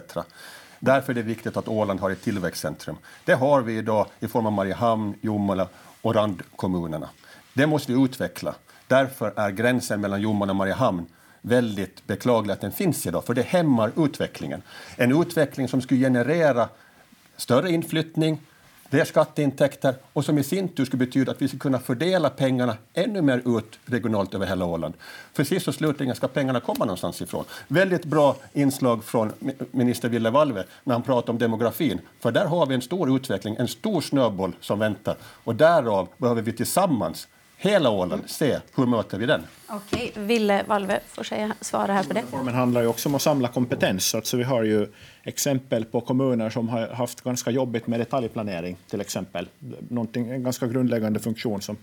Därför är det viktigt att Åland har ett tillväxtcentrum. Det har vi idag i form av Mariehamn, Jomala och randkommunerna. Det måste vi utveckla. Därför är gränsen mellan Jomala och Mariehamn väldigt beklaglig att den finns idag, för det hämmar utvecklingen. En utveckling som skulle generera större inflyttning, det är skatteintäkter och som i sin tur skulle betyda att vi ska kunna fördela pengarna ännu mer ut regionalt över hela Åland. För sist och slutligen ska pengarna komma någonstans ifrån. Väldigt bra inslag från minister Ville Valve när han pratar om demografin. För där har vi en stor utveckling, en stor snöboll som väntar. Och därav behöver vi tillsammans hela Åland se hur möter vi den. Okej, Ville Valve får säga, svara här på det. Reformen handlar ju också om att samla kompetens. Alltså vi har ju exempel på kommuner som har haft ganska jobbigt med detaljplanering till exempel. Någonting, en ganska grundläggande funktion som,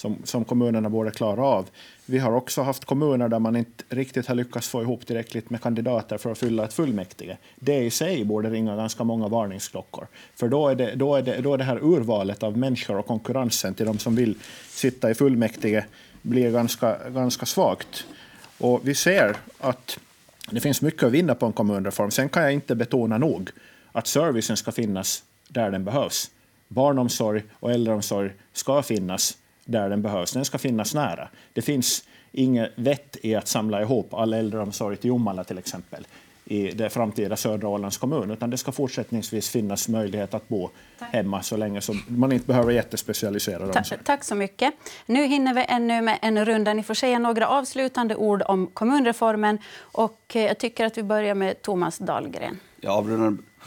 som, som kommunerna borde klara av. Vi har också haft kommuner där man inte riktigt har lyckats få ihop tillräckligt med kandidater för att fylla ett fullmäktige. Det i sig borde ringa ganska många varningsklockor. För då är det, då är det, då är det här urvalet av människor och konkurrensen till de som vill sitta i fullmäktige blir ganska, ganska svagt. Och vi ser att det finns mycket att vinna på en kommunreform. Sen kan jag inte betona nog att servicen ska finnas där den behövs. Barnomsorg och äldreomsorg ska finnas där den behövs. Den ska finnas nära. Det finns inget vett i att samla ihop all äldreomsorg till Jomala till exempel i det framtida södra Ålands kommun, utan det ska fortsättningsvis finnas möjlighet att bo tack. hemma så länge som man inte behöver jättespecialiserad Ta omsorg. Tack så mycket. Nu hinner vi ännu med en runda. Ni får säga några avslutande ord om kommunreformen och eh, jag tycker att vi börjar med Thomas Dahlgren. Ja,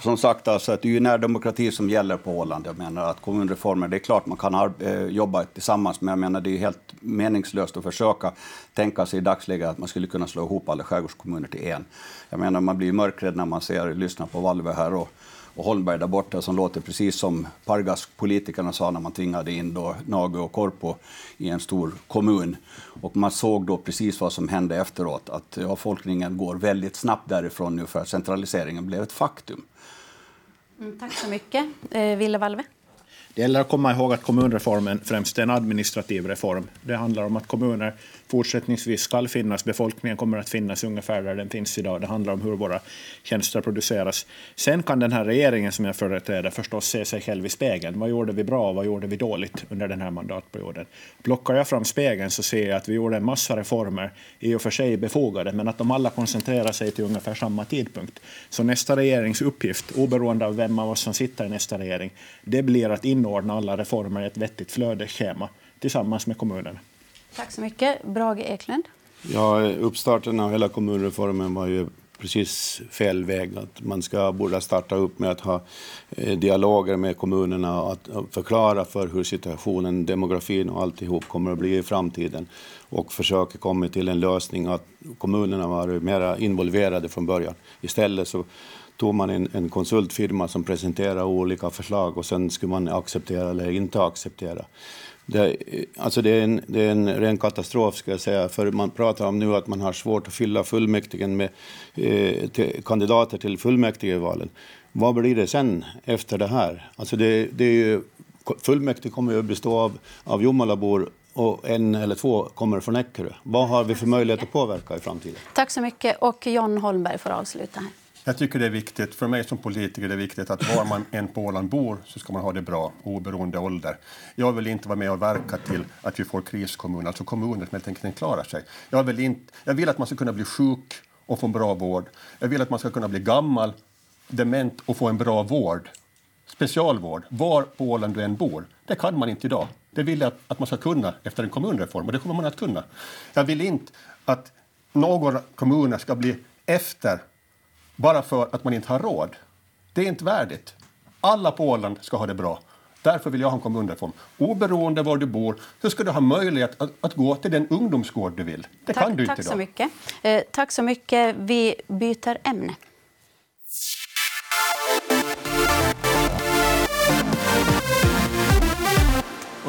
som sagt, alltså, det är ju närdemokrati som gäller på Åland. Jag menar att kommunreformer, det är klart man kan eh, jobba tillsammans, men jag menar det är ju helt meningslöst att försöka tänka sig i dagsläget att man skulle kunna slå ihop alla skärgårdskommuner till en. Jag menar, man blir ju mörkrädd när man ser, lyssnar på Valve här och, och Holmberg där borta som låter precis som Pargas-politikerna sa när man tvingade in då Nage och Korpo i en stor kommun. Och man såg då precis vad som hände efteråt, att avfolkningen går väldigt snabbt därifrån nu för att centraliseringen blev ett faktum. Mm, tack så mycket. Eh, Ville Valve? Det gäller att komma ihåg att kommunreformen främst är en administrativ reform. Det handlar om att kommuner fortsättningsvis ska finnas. Befolkningen kommer att finnas ungefär där den finns idag. Det handlar om hur våra tjänster produceras. Sen kan den här regeringen som jag företräder förstås se sig själv i spegeln. Vad gjorde vi bra och vad gjorde vi dåligt under den här mandatperioden? Plockar jag fram spegeln så ser jag att vi gjorde en massa reformer, i och för sig befogade, men att de alla koncentrerar sig till ungefär samma tidpunkt. Så nästa regerings uppgift, oberoende av vem av oss som sitter i nästa regering, det blir att inordna alla reformer i ett vettigt flödesschema tillsammans med kommunerna. Tack så mycket. Brage Eklund. Ja, uppstarten av hela kommunreformen var ju precis fel väg. Att man ska borde starta upp med att ha eh, dialoger med kommunerna och att förklara för hur situationen, demografin och alltihop kommer att bli i framtiden och försöka komma till en lösning att kommunerna var mer involverade från början. Istället så tog man en, en konsultfirma som presenterade olika förslag och sen skulle man acceptera eller inte acceptera. Det, alltså det, är en, det är en ren katastrof, ska jag säga. För man pratar om nu att man har svårt att fylla fullmäktige med eh, till, kandidater till fullmäktigevalen. Vad blir det sen efter det här? Alltså det, det är ju, fullmäktige kommer ju att bestå av, av Jomalabor och en eller två kommer från Eckerö. Vad har vi för möjlighet att påverka i framtiden? Tack så mycket. Och John Holmberg får avsluta här. Jag tycker det är viktigt, för mig som politiker är det viktigt att var man än på Åland bor så ska man ha det bra oberoende ålder. Jag vill inte vara med och verka till att vi får kriskommuner, alltså kommuner som helt enkelt inte klarar sig. Jag vill, inte, jag vill att man ska kunna bli sjuk och få en bra vård. Jag vill att man ska kunna bli gammal, dement och få en bra vård. Specialvård, var på Åland du än bor. Det kan man inte idag. Det vill jag att man ska kunna efter en kommunreform och det kommer man att kunna. Jag vill inte att några kommuner ska bli efter bara för att man inte har råd. Det är inte värdigt. Alla på Åland ska ha det bra. Därför vill jag ha en kommunreform. Oberoende var du bor så ska du ha möjlighet att, att gå till den ungdomsgård du vill. Det tack, kan du tack inte så idag. mycket. Eh, tack så mycket. Vi byter ämne.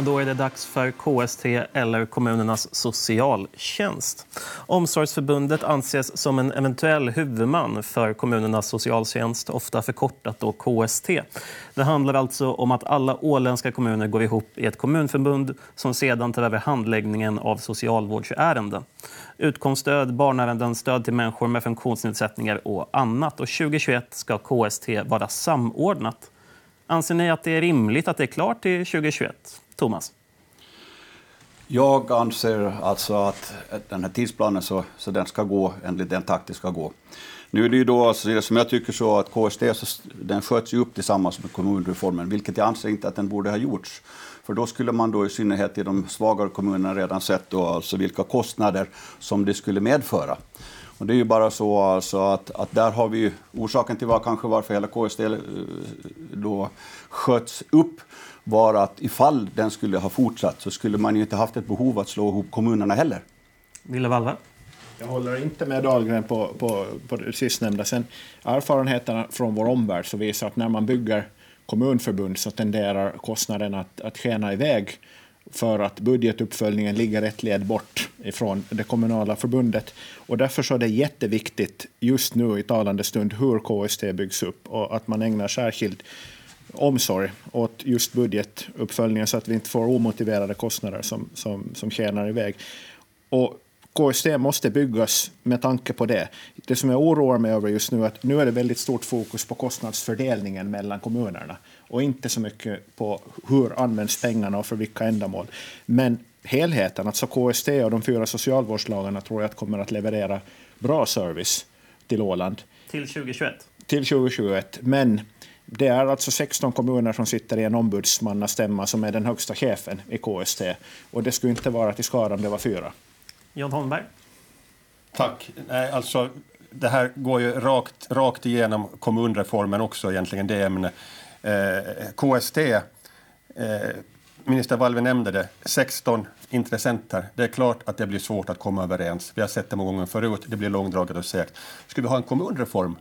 Och då är det dags för KST eller kommunernas socialtjänst. Omsorgsförbundet anses som en eventuell huvudman för kommunernas socialtjänst, ofta förkortat då KST. Det handlar alltså om att alla åländska kommuner går ihop i ett kommunförbund som sedan tar över handläggningen av socialvårdsärenden. Utkomststöd, barnärenden, stöd till människor med funktionsnedsättningar och annat. Och 2021 ska KST vara samordnat. Anser ni att det är rimligt att det är klart till 2021? Thomas? Jag anser alltså att den här tidsplanen så, så den ska gå enligt den takt det ska gå. Nu är det ju då, alltså, som jag tycker så att KST så, den sköts ju upp tillsammans med kommunreformen, vilket jag anser inte att den borde ha gjorts. För då skulle man då i synnerhet i de svagare kommunerna redan sett då alltså vilka kostnader som det skulle medföra. Och det är ju bara så alltså att, att där har vi ju orsaken till var, kanske varför hela KST eh, då sköts upp var att ifall den skulle ha fortsatt så skulle man ju inte haft ett behov att slå ihop kommunerna heller. Ville Valva? Jag håller inte med Dahlgren på, på, på det sistnämnda. Sen, erfarenheterna från vår omvärld så visar att när man bygger kommunförbund så tenderar kostnaden att, att skena iväg för att budgetuppföljningen ligger ett led bort ifrån det kommunala förbundet. Och därför så är det jätteviktigt just nu i talande stund hur KST byggs upp och att man ägnar särskild omsorg åt just budgetuppföljningen så att vi inte får omotiverade kostnader som, som, som tjänar iväg. Och KST måste byggas med tanke på det. Det som jag oroar mig över just nu är att nu är det väldigt stort fokus på kostnadsfördelningen mellan kommunerna och inte så mycket på hur används pengarna och för vilka ändamål. Men helheten, alltså KST och de fyra socialvårdslagarna tror jag att kommer att leverera bra service till Åland. Till 2021? Till 2021. Men det är alltså 16 kommuner som sitter i en ombudsmannastämma som är den högsta chefen i KST. Och det skulle inte vara till skada om det var fyra. John Holmberg? Tack. Nej, alltså, det här går ju rakt, rakt igenom kommunreformen också, egentligen det ämnet. Eh, KST, eh, minister Valve nämnde det, 16 intressenter. Det är klart att det blir svårt att komma överens. Vi har sett det många gånger förut. Det blir långdraget och segt. Skulle vi ha en kommunreform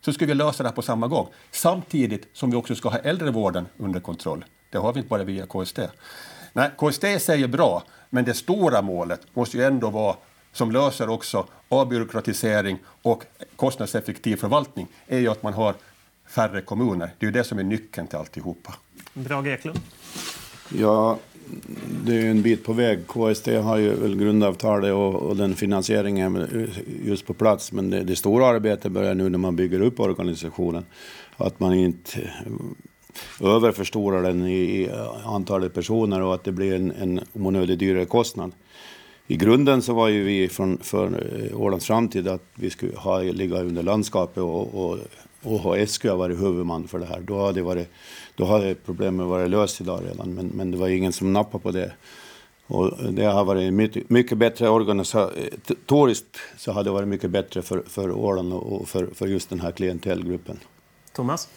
så skulle vi lösa det här på samma gång. Samtidigt som vi också ska ha äldrevården under kontroll. Det har vi inte bara via KST. Nej, KST säger bra, men det stora målet måste ju ändå vara som löser också avbyråkratisering och kostnadseffektiv förvaltning är ju att man har färre kommuner. Det är ju det som är nyckeln till alltihopa. Brage Eklund? Ja, det är ju en bit på väg. KST har ju väl grundavtalet och, och den finansieringen just på plats. Men det, det stora arbetet börjar nu när man bygger upp organisationen. Att man inte överförstorar den i antalet personer och att det blir en, en onödigt dyrare kostnad. I grunden så var ju vi från för Ålands framtid att vi skulle ha, ligga under landskapet och, och OHSQ har varit huvudman för det här. Då hade, varit, då hade problemet varit löst idag redan, men, men det var ingen som nappade på det. Och det har varit mycket, mycket bättre organisatoriskt, så har det varit mycket bättre för, för Åland och för, för just den här klientellgruppen. Thomas?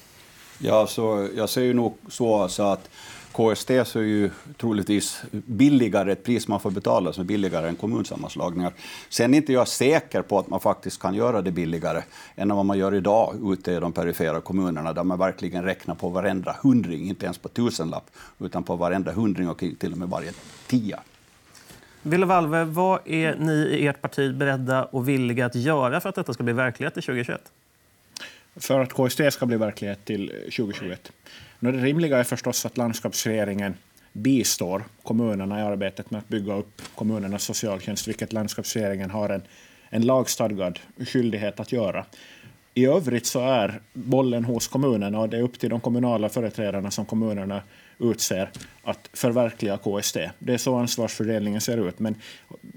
Ja, så jag ser ju nog så alltså att KST så är ju troligtvis billigare, ett pris man får betala som är billigare än kommunsammanslagningar. Sen är inte jag säker på att man faktiskt kan göra det billigare än vad man gör idag ute i de perifera kommunerna där man verkligen räknar på varenda hundring, inte ens på tusenlapp, utan på varenda hundring och till och med varje tia. Ville Valve, vad är ni i ert parti beredda och villiga att göra för att detta ska bli verklighet till 2021? För att KST ska bli verklighet till 2021? Det rimliga är förstås att landskapsregeringen bistår kommunerna i arbetet med att bygga upp kommunernas socialtjänst, vilket landskapsregeringen har en, en lagstadgad skyldighet att göra. I övrigt så är bollen hos kommunerna och det är upp till de kommunala företrädarna som kommunerna utser att förverkliga KST. Det är så ansvarsfördelningen ser ut. Men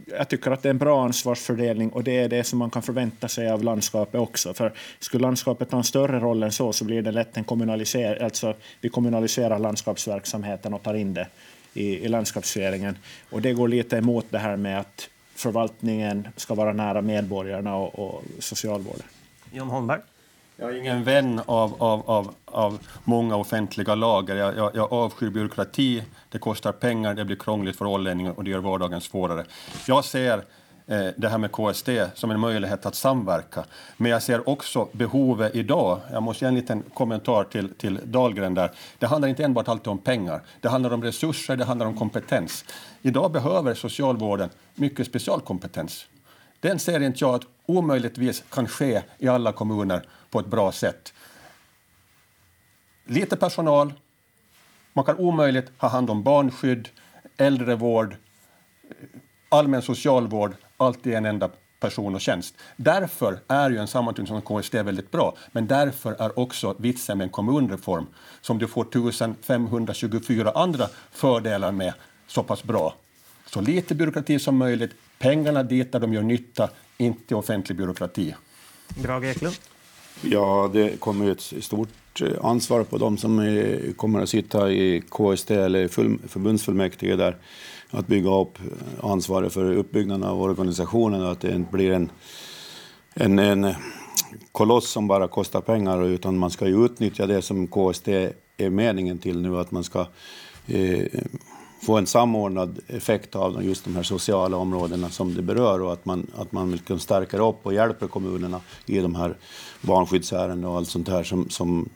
jag tycker att det är en bra ansvarsfördelning och det är det som man kan förvänta sig av landskapet också. För skulle landskapet ta en större roll än så så blir det lätt en kommunalisering. Alltså vi kommunaliserar landskapsverksamheten och tar in det i, i landskapsregeringen. Och det går lite emot det här med att förvaltningen ska vara nära medborgarna och, och socialvården. John Holmberg? Jag är ingen vän av, av, av, av många offentliga lagar. Jag, jag, jag avskyr byråkrati, det kostar pengar, det blir krångligt för ålänningar och det gör vardagen svårare. Jag ser eh, det här med KST som en möjlighet att samverka. Men jag ser också behovet idag. Jag måste ge en liten kommentar till, till Dahlgren där. Det handlar inte enbart alltid om pengar. Det handlar om resurser, det handlar om kompetens. Idag behöver socialvården mycket specialkompetens. Den ser inte jag att omöjligtvis kan ske i alla kommuner på ett bra sätt. Lite personal, man kan omöjligt ha hand om barnskydd, äldrevård, allmän socialvård, allt i en enda person och tjänst. Därför är ju en sammanslutning som KSD väldigt bra, men därför är också vitsen med en kommunreform, som du får 1524 andra fördelar med, så pass bra. Så lite byråkrati som möjligt, pengarna dit där de gör nytta, inte offentlig byråkrati. Grage Eklund? Ja, det kommer ett stort eh, ansvar på de som kommer att sitta i KST eller full, förbundsfullmäktige där. Att bygga upp eh, ansvaret för uppbyggnaden av organisationen och att det inte blir en, en, en koloss som bara kostar pengar utan man ska ju utnyttja det som KST är meningen till nu, att man ska eh, få en samordnad effekt av just de här sociala områdena som det berör och att man, att man liksom stärker upp och hjälper kommunerna i de här barnskyddsärenden och allt sånt här som, som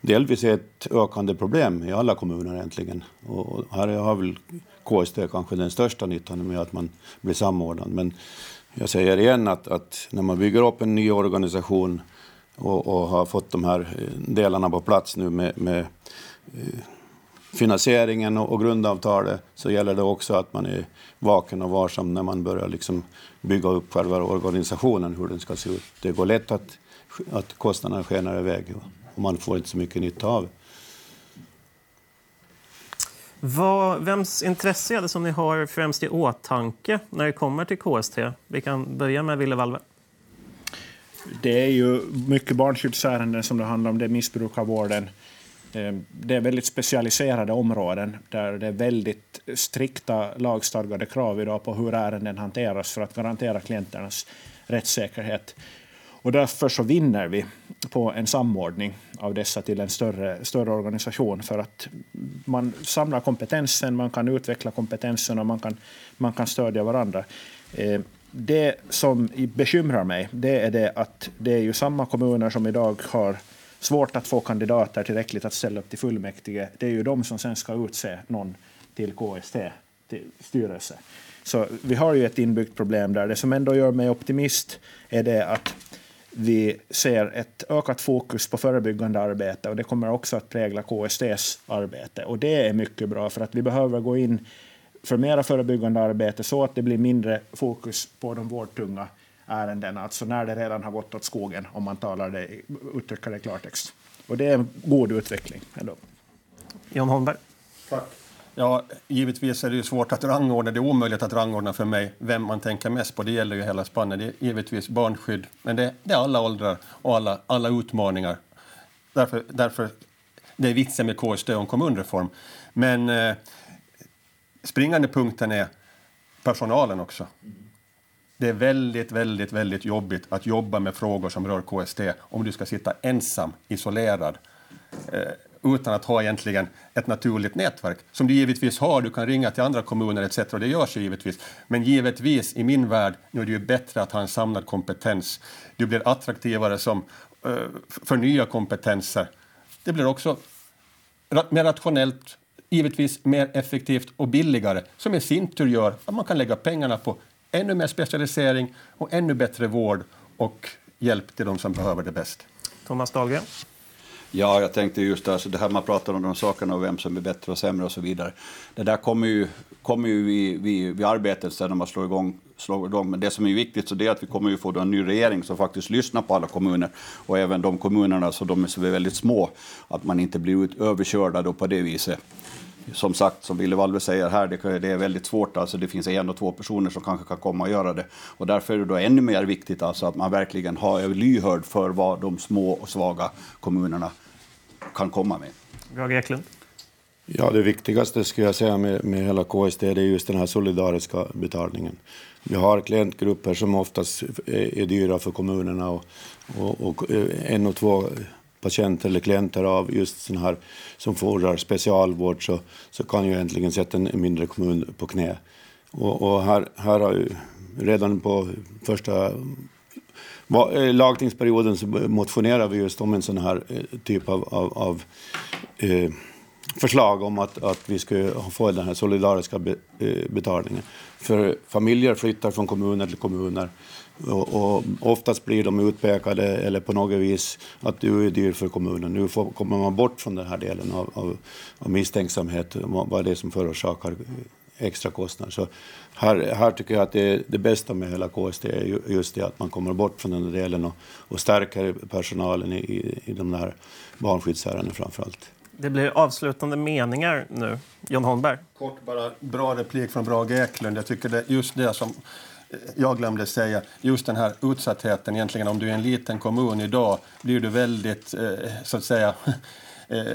delvis är ett ökande problem i alla kommuner egentligen. Och här har väl KST kanske den största nyttan med att man blir samordnad. Men jag säger igen att, att när man bygger upp en ny organisation och, och har fått de här eh, delarna på plats nu med, med eh, finansieringen och grundavtalet så gäller det också att man är vaken och varsam när man börjar liksom bygga upp själva organisationen, hur den ska se ut. Det går lätt att, att kostnaderna skenar iväg och man får inte så mycket nytta av. Vad, vems intresse är det som ni har främst i åtanke när det kommer till KST? Vi kan börja med Ville Valve. Det är ju mycket barnskyddsärenden som det handlar om. Det är missbrukarvården, Eh, det är väldigt specialiserade områden där det är väldigt strikta lagstadgade krav idag på hur ärenden hanteras för att garantera klienternas rättssäkerhet. Och därför så vinner vi på en samordning av dessa till en större, större organisation för att man samlar kompetensen, man kan utveckla kompetensen och man kan, man kan stödja varandra. Eh, det som bekymrar mig det är det att det är ju samma kommuner som idag har svårt att få kandidater tillräckligt att ställa upp till fullmäktige. Det är ju de som sen ska utse någon till KST, till styrelse. Så vi har ju ett inbyggt problem där. Det som ändå gör mig optimist är det att vi ser ett ökat fokus på förebyggande arbete och det kommer också att prägla KSTs arbete. Och det är mycket bra för att vi behöver gå in för mera förebyggande arbete så att det blir mindre fokus på de vårdtunga ärenden, alltså när det redan har gått åt skogen, om man talar det, uttrycker det i klartext. Och det är en god utveckling ändå. John Holmberg. Tack. Ja, givetvis är det svårt att rangordna. Det är omöjligt att rangordna för mig vem man tänker mest på. Det gäller ju hela spannet. Det är givetvis barnskydd, men det, det är alla åldrar och alla, alla utmaningar. Därför, därför det är vitsen med KSD och en kommunreform. Men eh, springande punkten är personalen också. Det är väldigt, väldigt, väldigt jobbigt att jobba med frågor som rör KST om du ska sitta ensam, isolerad, eh, utan att ha egentligen ett naturligt nätverk, som du givetvis har. Du kan ringa till andra kommuner etc. och det görs givetvis. Men givetvis, i min värld, nu är det ju bättre att ha en samlad kompetens. Du blir attraktivare som, eh, för nya kompetenser. Det blir också mer rationellt, givetvis mer effektivt och billigare, som i sin tur gör att man kan lägga pengarna på ännu mer specialisering och ännu bättre vård och hjälp till de som behöver det bäst. Thomas Dahlgren? Ja, jag tänkte just det, alltså det här man pratar om de sakerna och vem som är bättre och sämre och så vidare. Det där kommer ju, kommer ju vid, vid, vid arbetet sen när man slår igång, slår igång. Men det som är viktigt så det är att vi kommer ju få en ny regering som faktiskt lyssnar på alla kommuner och även de kommunerna så de är väldigt små. Att man inte blir ut, överkörda då på det viset. Som sagt, som Ville Valve säger här, det, det är väldigt svårt. Alltså det finns en och två personer som kanske kan komma och göra det. Och därför är det då ännu mer viktigt alltså att man verkligen har är lyhörd för vad de små och svaga kommunerna kan komma med. Björn Eklund. Ja, det viktigaste skulle jag säga med, med hela KST det är just den här solidariska betalningen. Vi har klientgrupper som oftast är, är dyra för kommunerna och, och, och en och två patienter eller klienter av just sådana här som fordrar specialvård så, så kan ju äntligen sätta en mindre kommun på knä. Och, och här, här har ju redan på första eh, lagtingsperioden så motionerar vi just om en sån här eh, typ av, av, av eh, förslag om att, att vi ska få den här solidariska be, eh, betalningen. För familjer flyttar från kommuner till kommuner och, och oftast blir de utpekade eller på något vis att du är dyr för kommunen. Nu får, kommer man bort från den här delen av, av, av misstänksamhet, vad är det som förorsakar extra kostnader. Så här, här tycker jag att det, det bästa med hela KST är just det att man kommer bort från den delen och, och stärker personalen i, i, i de där barnskyddsärendena framför allt. Det blir avslutande meningar nu. John Holmberg. Kort bara, bra replik från Brage Eklund. Jag tycker det just det som jag glömde säga, just den här utsattheten egentligen. Om du är en liten kommun idag blir du väldigt, eh, så att säga, eh,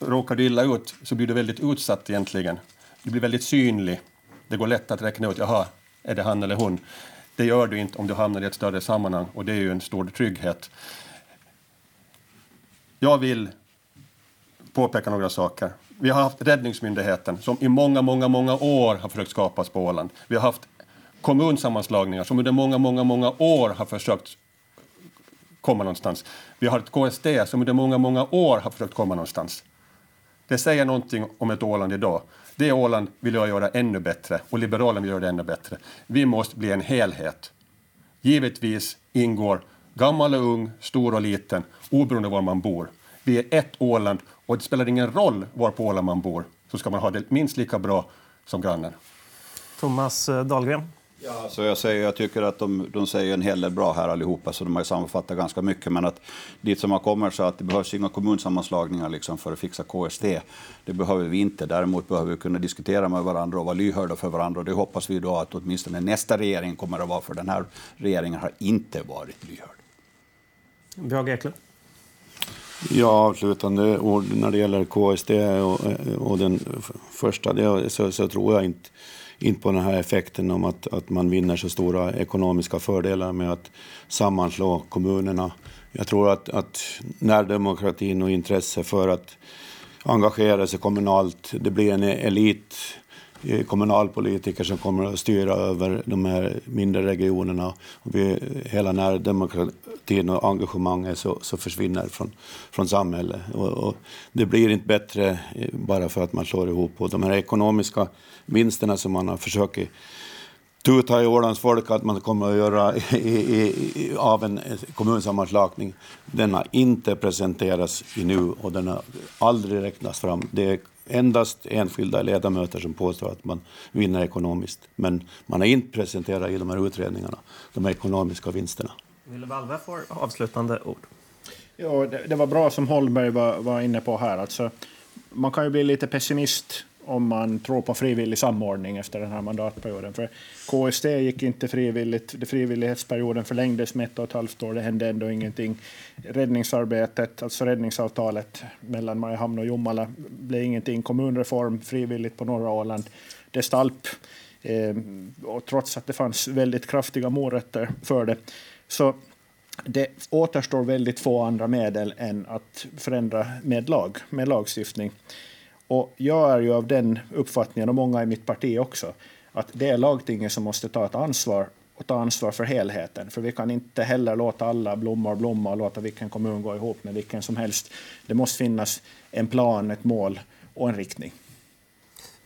råkar du illa ut så blir du väldigt utsatt egentligen. Du blir väldigt synlig. Det går lätt att räkna ut, jaha, är det han eller hon? Det gör du inte om du hamnar i ett större sammanhang och det är ju en stor trygghet. Jag vill påpeka några saker. Vi har haft Räddningsmyndigheten som i många, många, många år har försökt skapas på Åland. Vi har haft kommunsammanslagningar som under många, många, många år har försökt komma någonstans. Vi har ett KSD som under många, många år har försökt komma någonstans. Det säger någonting om ett Åland idag. Det Åland vill jag göra ännu bättre och Liberalen vill göra det ännu bättre. Vi måste bli en helhet. Givetvis ingår gammal och ung, stor och liten, oberoende var man bor. Vi är ett Åland och det spelar ingen roll var på Åland man bor så ska man ha det minst lika bra som grannen. Thomas eh, Dahlgren. Ja, så jag, säger, jag tycker att de, de säger en hel del bra här allihopa, så de har ju sammanfattat ganska mycket. Men att dit som man kommer så att det behövs inga kommunsammanslagningar liksom för att fixa KST. Det behöver vi inte. Däremot behöver vi kunna diskutera med varandra och vara lyhörda för varandra. Och det hoppas vi då att åtminstone nästa regering kommer att vara, för den här regeringen har inte varit lyhörd. Björn Eklund. Ja, avslutande ord när det gäller KST och, och den första, det, så, så tror jag inte inte på den här effekten om att, att man vinner så stora ekonomiska fördelar med att sammanslå kommunerna. Jag tror att, att närdemokratin och intresse för att engagera sig kommunalt, det blir en elit Eh, kommunalpolitiker som kommer att styra över de här mindre regionerna. Och vi, hela närdemokratin och engagemanget så, så försvinner från, från samhället. Och, och, det blir inte bättre eh, bara för att man slår ihop. Och de här ekonomiska vinsterna som man har försökt tuta i Ålands folk att man kommer att göra i, i, i, av en kommunsammanslagning. Den har inte presenterats i nu och den har aldrig räknats fram. Det är endast enskilda ledamöter som påstår att man vinner ekonomiskt. Men man har inte presenterat i de här utredningarna de ekonomiska vinsterna. Ville Valve får avslutande ord. Ja, det, det, var bra som Holmberg var, var inne på här. Alltså, man kan ju bli lite pessimist om man tror på frivillig samordning efter den här mandatperioden. För KST gick inte frivilligt. Frivillighetsperioden förlängdes med ett och ett halvt år. Det hände ändå ingenting. Räddningsarbetet, alltså räddningsavtalet mellan Mariehamn och Jomala, blev ingenting. Kommunreform frivilligt på norra Åland. Det stalp. Eh, och trots att det fanns väldigt kraftiga morötter för det. Så det återstår väldigt få andra medel än att förändra med lag, med lagstiftning. Och jag är ju av den uppfattningen, och många i mitt parti också, att det är lagtinget som måste ta ett ansvar och ta ansvar för helheten. För vi kan inte heller låta alla blommor blomma och låta vilken kommun gå ihop med vilken som helst. Det måste finnas en plan, ett mål och en riktning.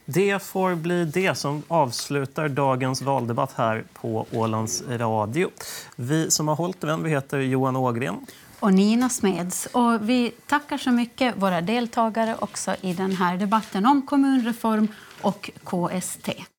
Det får bli det som avslutar dagens valdebatt här på Ålands Radio. Vi som har hållit den vi heter Johan Ågren och Nina Smeds. Och vi tackar så mycket våra deltagare också i den här debatten om kommunreform och KST.